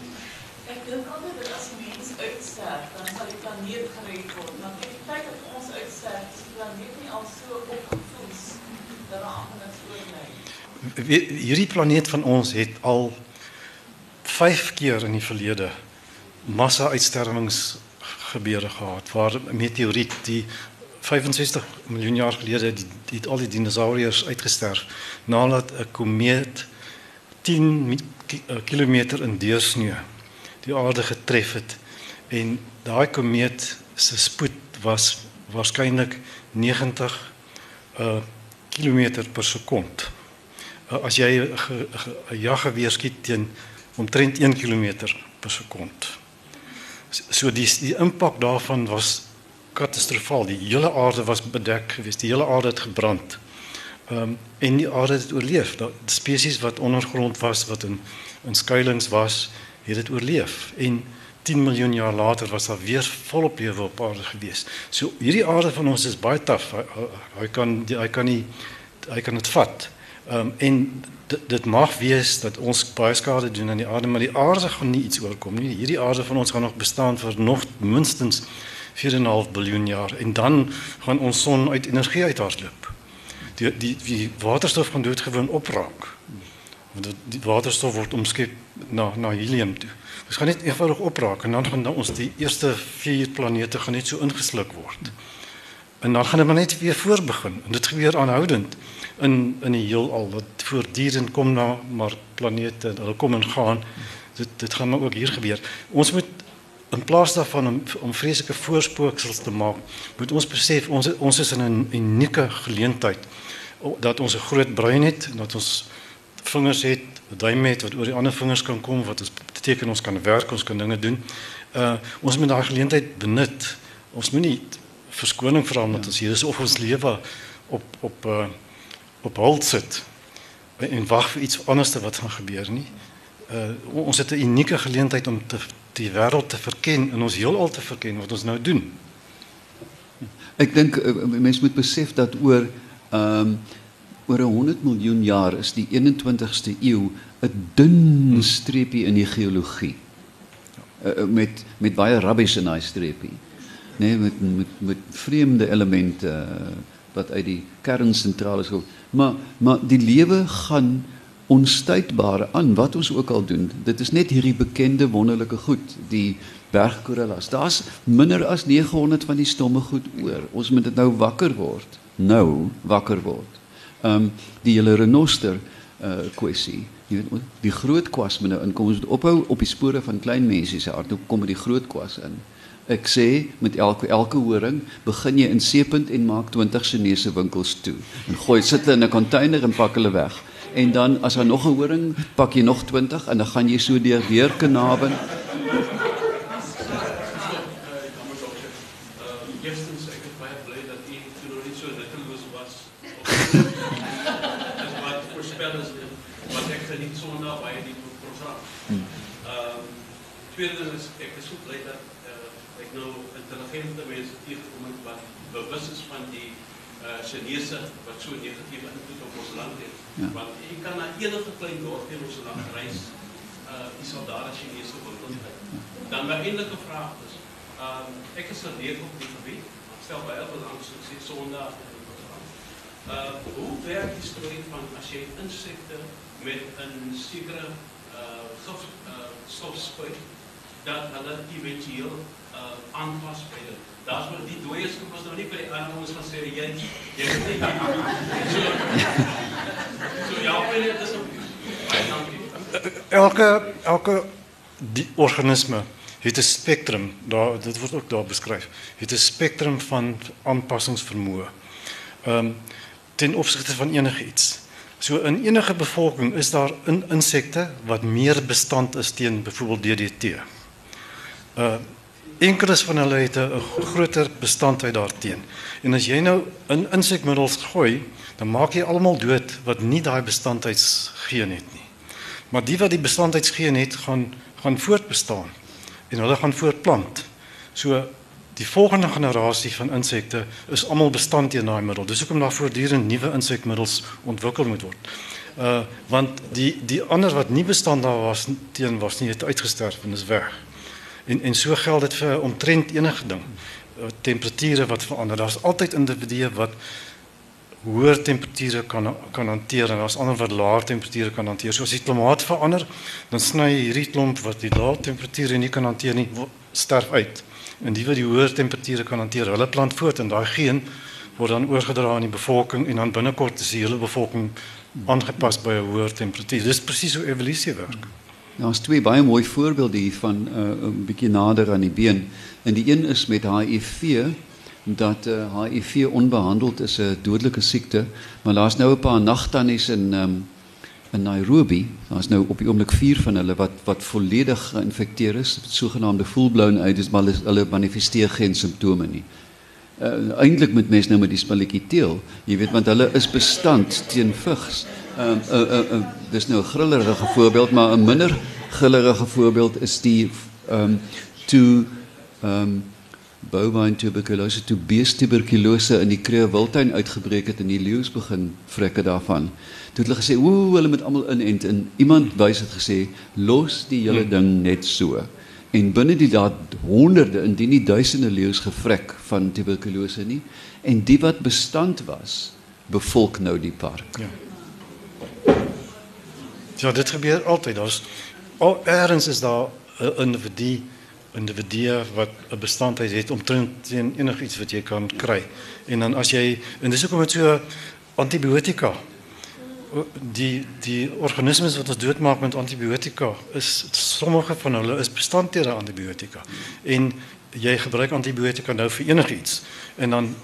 [SPEAKER 4] Ek dink altyd dat as mens uitsterf, dan sal die planeet gered word. Maar teen die tyd dat ons uitsterf, is die planeet nie al so opgevoes dat daar anders oorbly.
[SPEAKER 3] We- Hierdie planeet van ons het al 5 keer in die verlede massa uitsterwings gebeure gehad waar 'n meteoriet die 65 miljoen jaar gelede die, die het al die dinosouriërs uitgesterf nadat 'n komeet 10 mi- ki- eh, kilometer in deursnee die aarde getref het en daai komeet se spoed was waarskynlik 90 uh kilometer per sekond. As jy 'n ge- ge- jaggeweer skiet teen omtrent 1 km per sekond. So die die impak daarvan was katastrofaal. Die hele aarde was bedek geweest. Die hele aarde het gebrand. Ehm um, en die aarde het oorleef. Dat spesies wat ondergrond was, wat in in skuilings was, het dit oorleef. En 10 miljoen jaar later was daar weer volop lewe op aarde gewees. So hierdie aarde van ons is baie taaf. Hy, hy kan hy kan nie hy kan dit vat. Ehm um, en dit, mag wees dat ons baie skade doen aan die aarde, maar die aarde gaan nie iets oorkom nie. Hierdie aarde van ons gaan nog bestaan vir nog minstens 4,5 miljard jaar en dan gaan ons son uit energie uithardloop. Die die die waterstof gaan doodgewoon opraak. Want die waterstof word omskep na na helium toe. Dit gaan net eenvoudig opraak en dan gaan dan ons die eerste 4 planete gaan net so ingesluk word. En dan gaan dit maar net weer voorbegin en dit gebeur aanhoudend in in die heelal wat voortdurend kom na maar planete hulle kom en gaan. Dit dit gaan maar ook hier gebeur. Ons moet in plaas daarvan om om vreeslike voorspooksels te maak moet ons besef ons ons is in 'n unieke geleentheid. Dat ons 'n groot brein het en dat ons vingers het duim het wat oor die ander vingers kan kom wat ons beteken ons kan werk ons kan dinge doen. Uh ons moet daai geleentheid benut. Ons moenie verskoning vra omdat ja. ons hier is of ons lewe op op uh op hold sit en wag vir iets anders wat gaan gebeur nie. Uh ons het 'n unieke geleentheid om te die wêreld te verken en ons heelal te verken wat ons nou doen.
[SPEAKER 2] Ek dink uh, mense moet besef dat oor ehm um, oor 100 miljoen jaar is die 21ste eeu 'n dun streepie in die geologie. Uh, met met baie rabbies in daai streepie. Nee, met met met vreemde elemente wat uit die kernsentrale kom. Maar maar die lewe gaan onstuitbare aan wat ons ook al doen. Dit is net hierdie bekende wonderlike goed, die bergkorallas. Daar's minder as 900 van die stomme goed oor. Ons moet dit nou wakker word. Nou wakker word. Ehm um, die hele renoster uh kwessie. Jy weet die groot kwas moet nou inkom. Ons moet ophou op die spore van klein mense se hart. Nou kom die groot kwas in. Ek sê met elke elke horing begin jy in Seepunt en maak 20 Chinese winkels toe. En gooi sit hulle in 'n container en pak hulle weg. En dan as daar nog 'n horing, pak jy nog 20 en dan gaan jy so deur weer Kanaben.
[SPEAKER 5] Tweede is ek is so bly dat nou intelligente mense tegenkom wat bewus is van die uh, Chinese wat so negatieve invloed op ons land het. Ja. Want jy kan na enige klein dorp in ons land reis, uh, die sal daar as Chinese winkels kry. Dan my enige vraag is, um, ek is 'n leer op die gebied, stel baie belang soos dit Sondag Uh, hoe werk die storie van as jy insekte met 'n sekere uh, gif uh, stof spuit dat hulle eventueel uh aanpas by dit. Daar's maar die dooies kom ons nou nie by die ander ons gaan sê jy jy moet nie. So, so ja, binne dit is op
[SPEAKER 3] elke elke die organisme het 'n spektrum daar dit word ook daar beskryf. Het 'n spektrum van aanpassingsvermoë. Ehm um, ten opsigte van enigiets. So in enige bevolking is daar in insekte wat meer bestand is teen byvoorbeeld DDT. Uh enkeles van hulle het 'n groter bestandheid daarteen. En as jy nou in insekmiddels gooi, dan maak jy almal dood wat nie daai bestandheidsgeen het nie. Maar die wat die bestandheidsgeen het, gaan gaan voortbestaan en hulle gaan voortplant. So die volgende generasie van insekte is almal bestand teen daai middel. Dis hoekom daar voortdurend nuwe insekmiddels ontwikkel moet word. Uh want die die ander wat nie bestand daar was teen was nie het uitgesterf en is weg. En en so geld dit vir omtrent enige ding. Eh, temperature wat verander. Daar's altyd individue wat hoër temperature kan kan hanteer en daar's ander wat laer temperature kan hanteer. So as die klimaat verander, dan sny hierdie klomp wat die lae temperature nie kan hanteer nie, sterf uit. En die wat die hoër temperature kan hanteer, hulle plant voort en daai geen word dan oorgedra aan die bevolking en dan binnekort is die hele bevolking aangepas by 'n hoër temperatuur. Dis presies hoe evolusie werk. Hmm.
[SPEAKER 2] Ja, ons twee baie mooi voorbeelde hiervan uh, 'n bietjie nader aan die been. En die een is met HIV dat uh, eh, HIV onbehandeld is 'n dodelike siekte, maar daar's nou 'n paar nagtannies in um, in Nairobi. Daar's nou op die oomblik 4 van hulle wat wat volledig geïnfekteer is, sogenaamde full blown AIDS, maar hulle manifesteer geen simptome nie. Uh, eintlik moet mens nou met die spulletjie teel. Jy weet want hulle is bestand teen vigs. Ehm uh, uh, uh, uh, dis nou 'n grillerige voorbeeld, maar 'n minder grillerige voorbeeld is die ehm um, toe ehm um, bovine tuberculose toe beestuberkulose in die Kruger Wildtuin uitgebreek het en die leeu's begin vrekke daarvan. Toe het hulle gesê, "Ooh, hulle moet almal inent." En iemand wys het gesê, "Los die hele ding net so." En binne die daad honderde, indien nie duisende leeu's gevrek van tuberkulose nie en die wat bestand was, bevolk nou die park.
[SPEAKER 3] Ja. Ja, dit gebeur altyd. Daar's al ergens is daar 'n individu individue wat 'n bestandheid het omtrent teen enigiets wat jy kan kry. En dan as jy en dis hoekom met so antibiotika die die organismes wat ons doodmaak met antibiotika is sommige van hulle is bestand teen antibiotika. En jy gebruik antibiotika nou vir enigiets en dan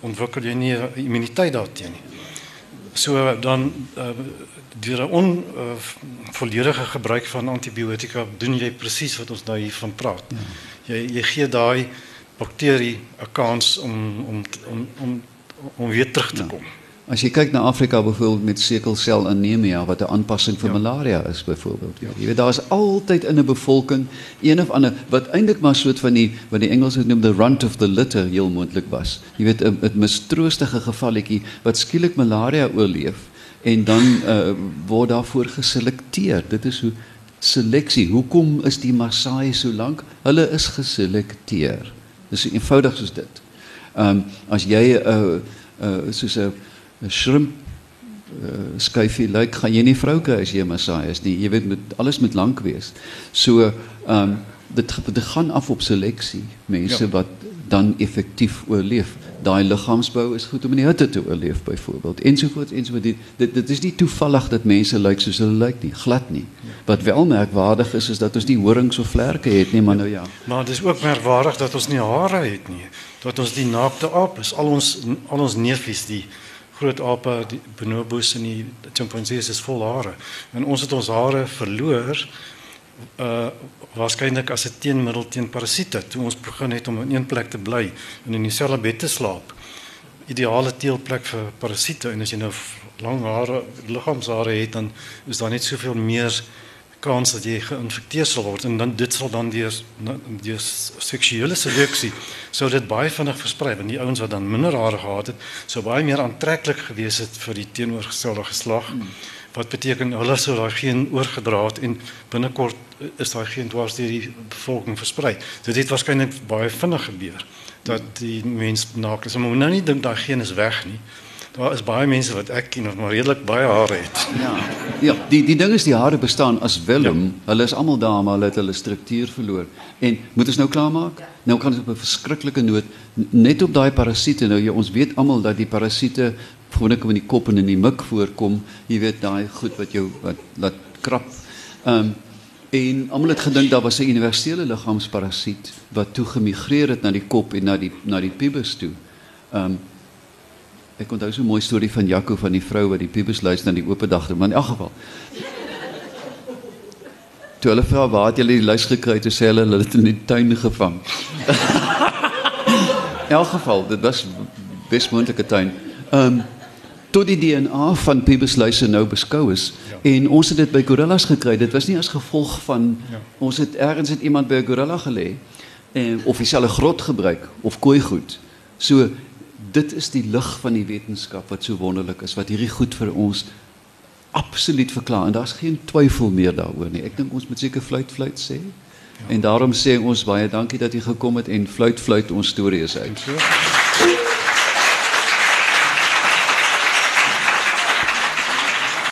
[SPEAKER 3] ontwikkel jy nie immuniteit daarteen nie. So dan uh, deur 'n onvolledige uh, gebruik van antibiotika doen jy presies wat ons nou hier van praat. Ja. Jy jy gee daai bakterie 'n kans om om om om om weer terug te ja.
[SPEAKER 2] As jy kyk na Afrika byvoorbeeld met sekelsel anemia wat 'n aanpassing vir ja. malaria is byvoorbeeld. Ja. Jy weet daar is altyd in 'n bevolking een of ander wat eintlik maar soort van die wat die Engelse noem the runt of the litter heel moontlik was. Jy weet 'n mistroostige gevalletjie wat skielik malaria oorleef en dan uh, word daarvoor geselekteer. Dit is hoe seleksie. Hoekom is die Maasai so lank? Hulle is geselekteer. Dis eenvoudig soos dit. Ehm um, as jy 'n uh, uh, soos 'n 'n shrimp uh, skyfie lyk, gaan jy nie vrou kry as jy 'n Maasai is nie. Jy weet met alles moet lank wees. So ehm um, dit dit gaan af op seleksie. Mense ja. wat dan effektief oorleef daai liggaamsbou is goed om in die hitte te oorleef byvoorbeeld ensovoorts ensovoorts dit, dit dit is nie toevallig dat mense lyk soos hulle lyk nie glad nie wat wel merkwaardig is is dat ons nie horings of vlerke het nie maar nou ja
[SPEAKER 3] maar dit is ook merkwaardig dat ons nie hare het nie dat ons die naakte aap is al ons al ons neefies die groot ape die bonobos en die chimpansees is vol hare en ons het ons hare verloor uh waarskynlik as 'n teenmiddel teen parasiete toe ons begin het om in een plek te bly en in dieselfde bed te slaap. Ideale teelplek vir parasiete en as jy nou lang hare liggaamshare het dan is daar net soveel meer kans dat jy geïnfekteer sal word en dan dit sal dan deur deur seksuele seleksie sou dit baie vinnig versprei want die ouens wat dan minder hare gehad het sou baie meer aantreklik gewees het vir die teenoorgestelde geslag. Hmm wat beteken hulle sou daai geen oorgedra het en binnekort is daai geen dwars deur die bevolking versprei. Dit het waarskynlik baie vinnig gebeur dat die mens naak is. Maar nou nie dink daai geen is weg nie. Daar is baie mense wat ek ken wat maar redelik baie hare het.
[SPEAKER 2] Ja. Ja, die die ding is die hare bestaan as Willem. Ja. Hulle is almal daar maar hulle het hulle struktuur verloor. En moet ons nou klaarmaak? Nou kan ons op 'n verskriklike noot net op daai parasiete nou jy ons weet almal dat die parasiete gewoonlik in die kop en in die mik voorkom. Jy weet daai goed wat jou wat laat krap. Ehm um, en almal het gedink daar was 'n universele liggaamsparasiet wat toe gemigreer het na die kop en na die na die pubis toe. Ehm um, ek onthou so 'n mooi storie van Jaco van die vrou wat die pubis luister na die oop dag, maar in elk geval. Toe hulle vra waar het julle die luis gekry toe sê hulle hulle het in die tuin gevang. in elk geval, dit was besmoontlike tuin. Ehm um, tot die DNA van pebesluise nou beskou is ja. en ons het dit by gorillas gekry. Dit was nie as gevolg van ja. ons het ergens het iemand by 'n gorilla gelê en of dieselfde grot gebruik of kooi goed. So dit is die lig van die wetenskap wat so wonderlik is wat hierdie goed vir ons absoluut verklaar en daar's geen twyfel meer daaroor nie. Ek dink ons moet seker fluit fluit sê. Ja. En daarom sê ons baie dankie dat jy gekom het en fluit fluit ons storie is uit. So.